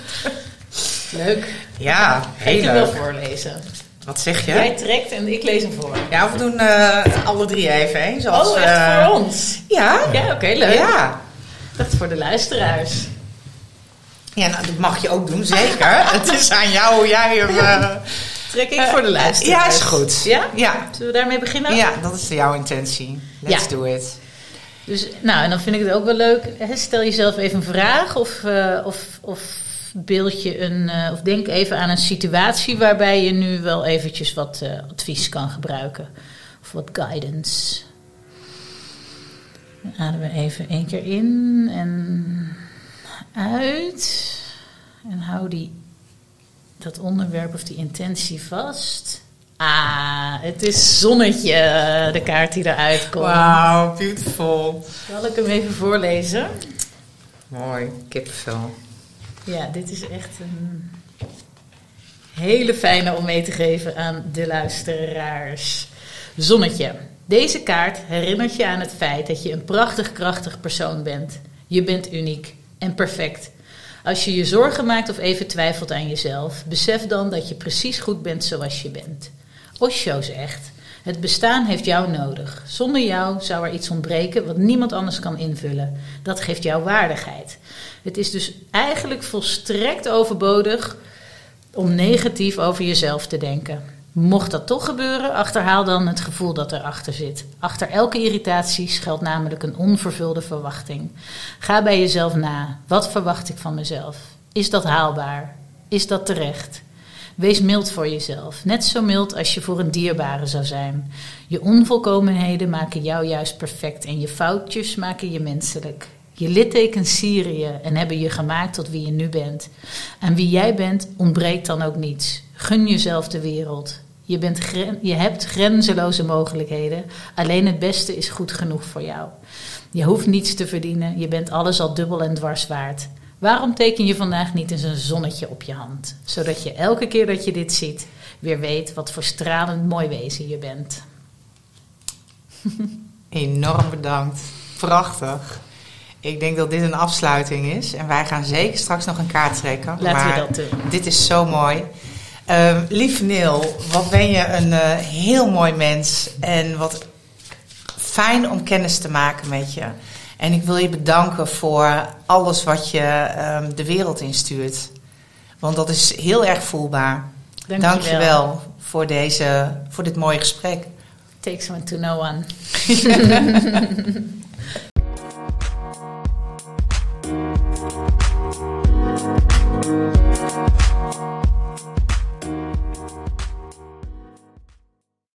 Speaker 2: Leuk.
Speaker 1: Ja, heel
Speaker 2: ik wel
Speaker 1: leuk.
Speaker 2: voorlezen.
Speaker 1: Wat zeg
Speaker 2: Jij
Speaker 1: je?
Speaker 2: trekt en ik lees hem voor.
Speaker 1: Ja, we doen eh, alle drie even heen. Zoals,
Speaker 2: Oh, echt
Speaker 1: eh,
Speaker 2: voor ons?
Speaker 1: Ja.
Speaker 2: Ja, oké, leuk.
Speaker 1: Ja.
Speaker 2: Dacht voor de luisteraars.
Speaker 1: Ja, nou, dat mag je ook doen, zeker. [laughs] het is aan jou hoe jij hem... eh, [laughs]
Speaker 2: Trek ik voor de luisteraars.
Speaker 1: ja, is goed.
Speaker 2: Ja?
Speaker 1: Ja.
Speaker 2: Zullen we daarmee beginnen?
Speaker 1: Ja, dat is jouw intentie. Let's
Speaker 2: Ja.
Speaker 1: do it.
Speaker 2: Dus, nou, en dan vind ik het ook wel leuk. Hè, stel jezelf even een vraag of, eh, of, of beeld je een, eh, of denk even aan een situatie waarbij je nu wel eventjes wat eh, advies kan gebruiken. Of wat guidance. Dan ademen we even één keer in en uit. En hou die, dat onderwerp of die intentie vast. Ah, het is zonnetje, de kaart die eruit komt.
Speaker 1: Wow, beautiful.
Speaker 2: Zal ik hem even voorlezen?
Speaker 1: Mooi, kippenvel.
Speaker 2: Ja, dit is echt een hele fijne om mee te geven aan de luisteraars. Zonnetje. Deze kaart herinnert je aan het feit dat je een prachtig krachtig persoon bent. Je bent uniek en perfect. Als je je zorgen maakt of even twijfelt aan jezelf, besef dan dat je precies goed bent zoals je bent. Osho zegt: Het bestaan heeft jou nodig. Zonder jou zou er iets ontbreken wat niemand anders kan invullen. Dat geeft jou waardigheid. Het is dus eigenlijk volstrekt overbodig om negatief over jezelf te denken. Mocht dat toch gebeuren, achterhaal dan het gevoel dat erachter zit. Achter elke irritatie schuilt namelijk een onvervulde verwachting. Ga bij jezelf na. Wat verwacht ik van mezelf? Is dat haalbaar? Is dat terecht? Wees mild voor jezelf, net zo mild als je voor een dierbare zou zijn. Je onvolkomenheden maken jou juist perfect en je foutjes maken je menselijk. Je littekens sieren en hebben je gemaakt tot wie je nu bent. Aan wie jij bent ontbreekt dan ook niets. Gun jezelf de wereld. Je, bent je hebt grenzeloze mogelijkheden. Alleen het beste is goed genoeg voor jou. Je hoeft niets te verdienen. Je bent alles al dubbel en dwars waard. Waarom teken je vandaag niet eens een zonnetje op je hand? Zodat je elke keer dat je dit ziet, weer weet wat voor stralend mooi wezen je bent. [laughs]
Speaker 1: Enorm bedankt. Prachtig. Ik denk dat dit een afsluiting is. En wij gaan zeker straks nog een kaart trekken.
Speaker 2: Laten
Speaker 1: maar
Speaker 2: we dat doen.
Speaker 1: Dit is zo mooi. Ehm lieve Neil, wat ben je een eh, heel mooi mens. En wat fijn om kennis te maken met je. En ik wil je bedanken voor alles wat je ehm, de wereld instuurt. Want dat is heel erg voelbaar.
Speaker 2: Dank
Speaker 1: Dank je
Speaker 2: wel.
Speaker 1: wel voor, deze, voor dit mooie gesprek.
Speaker 2: Takes one to know one.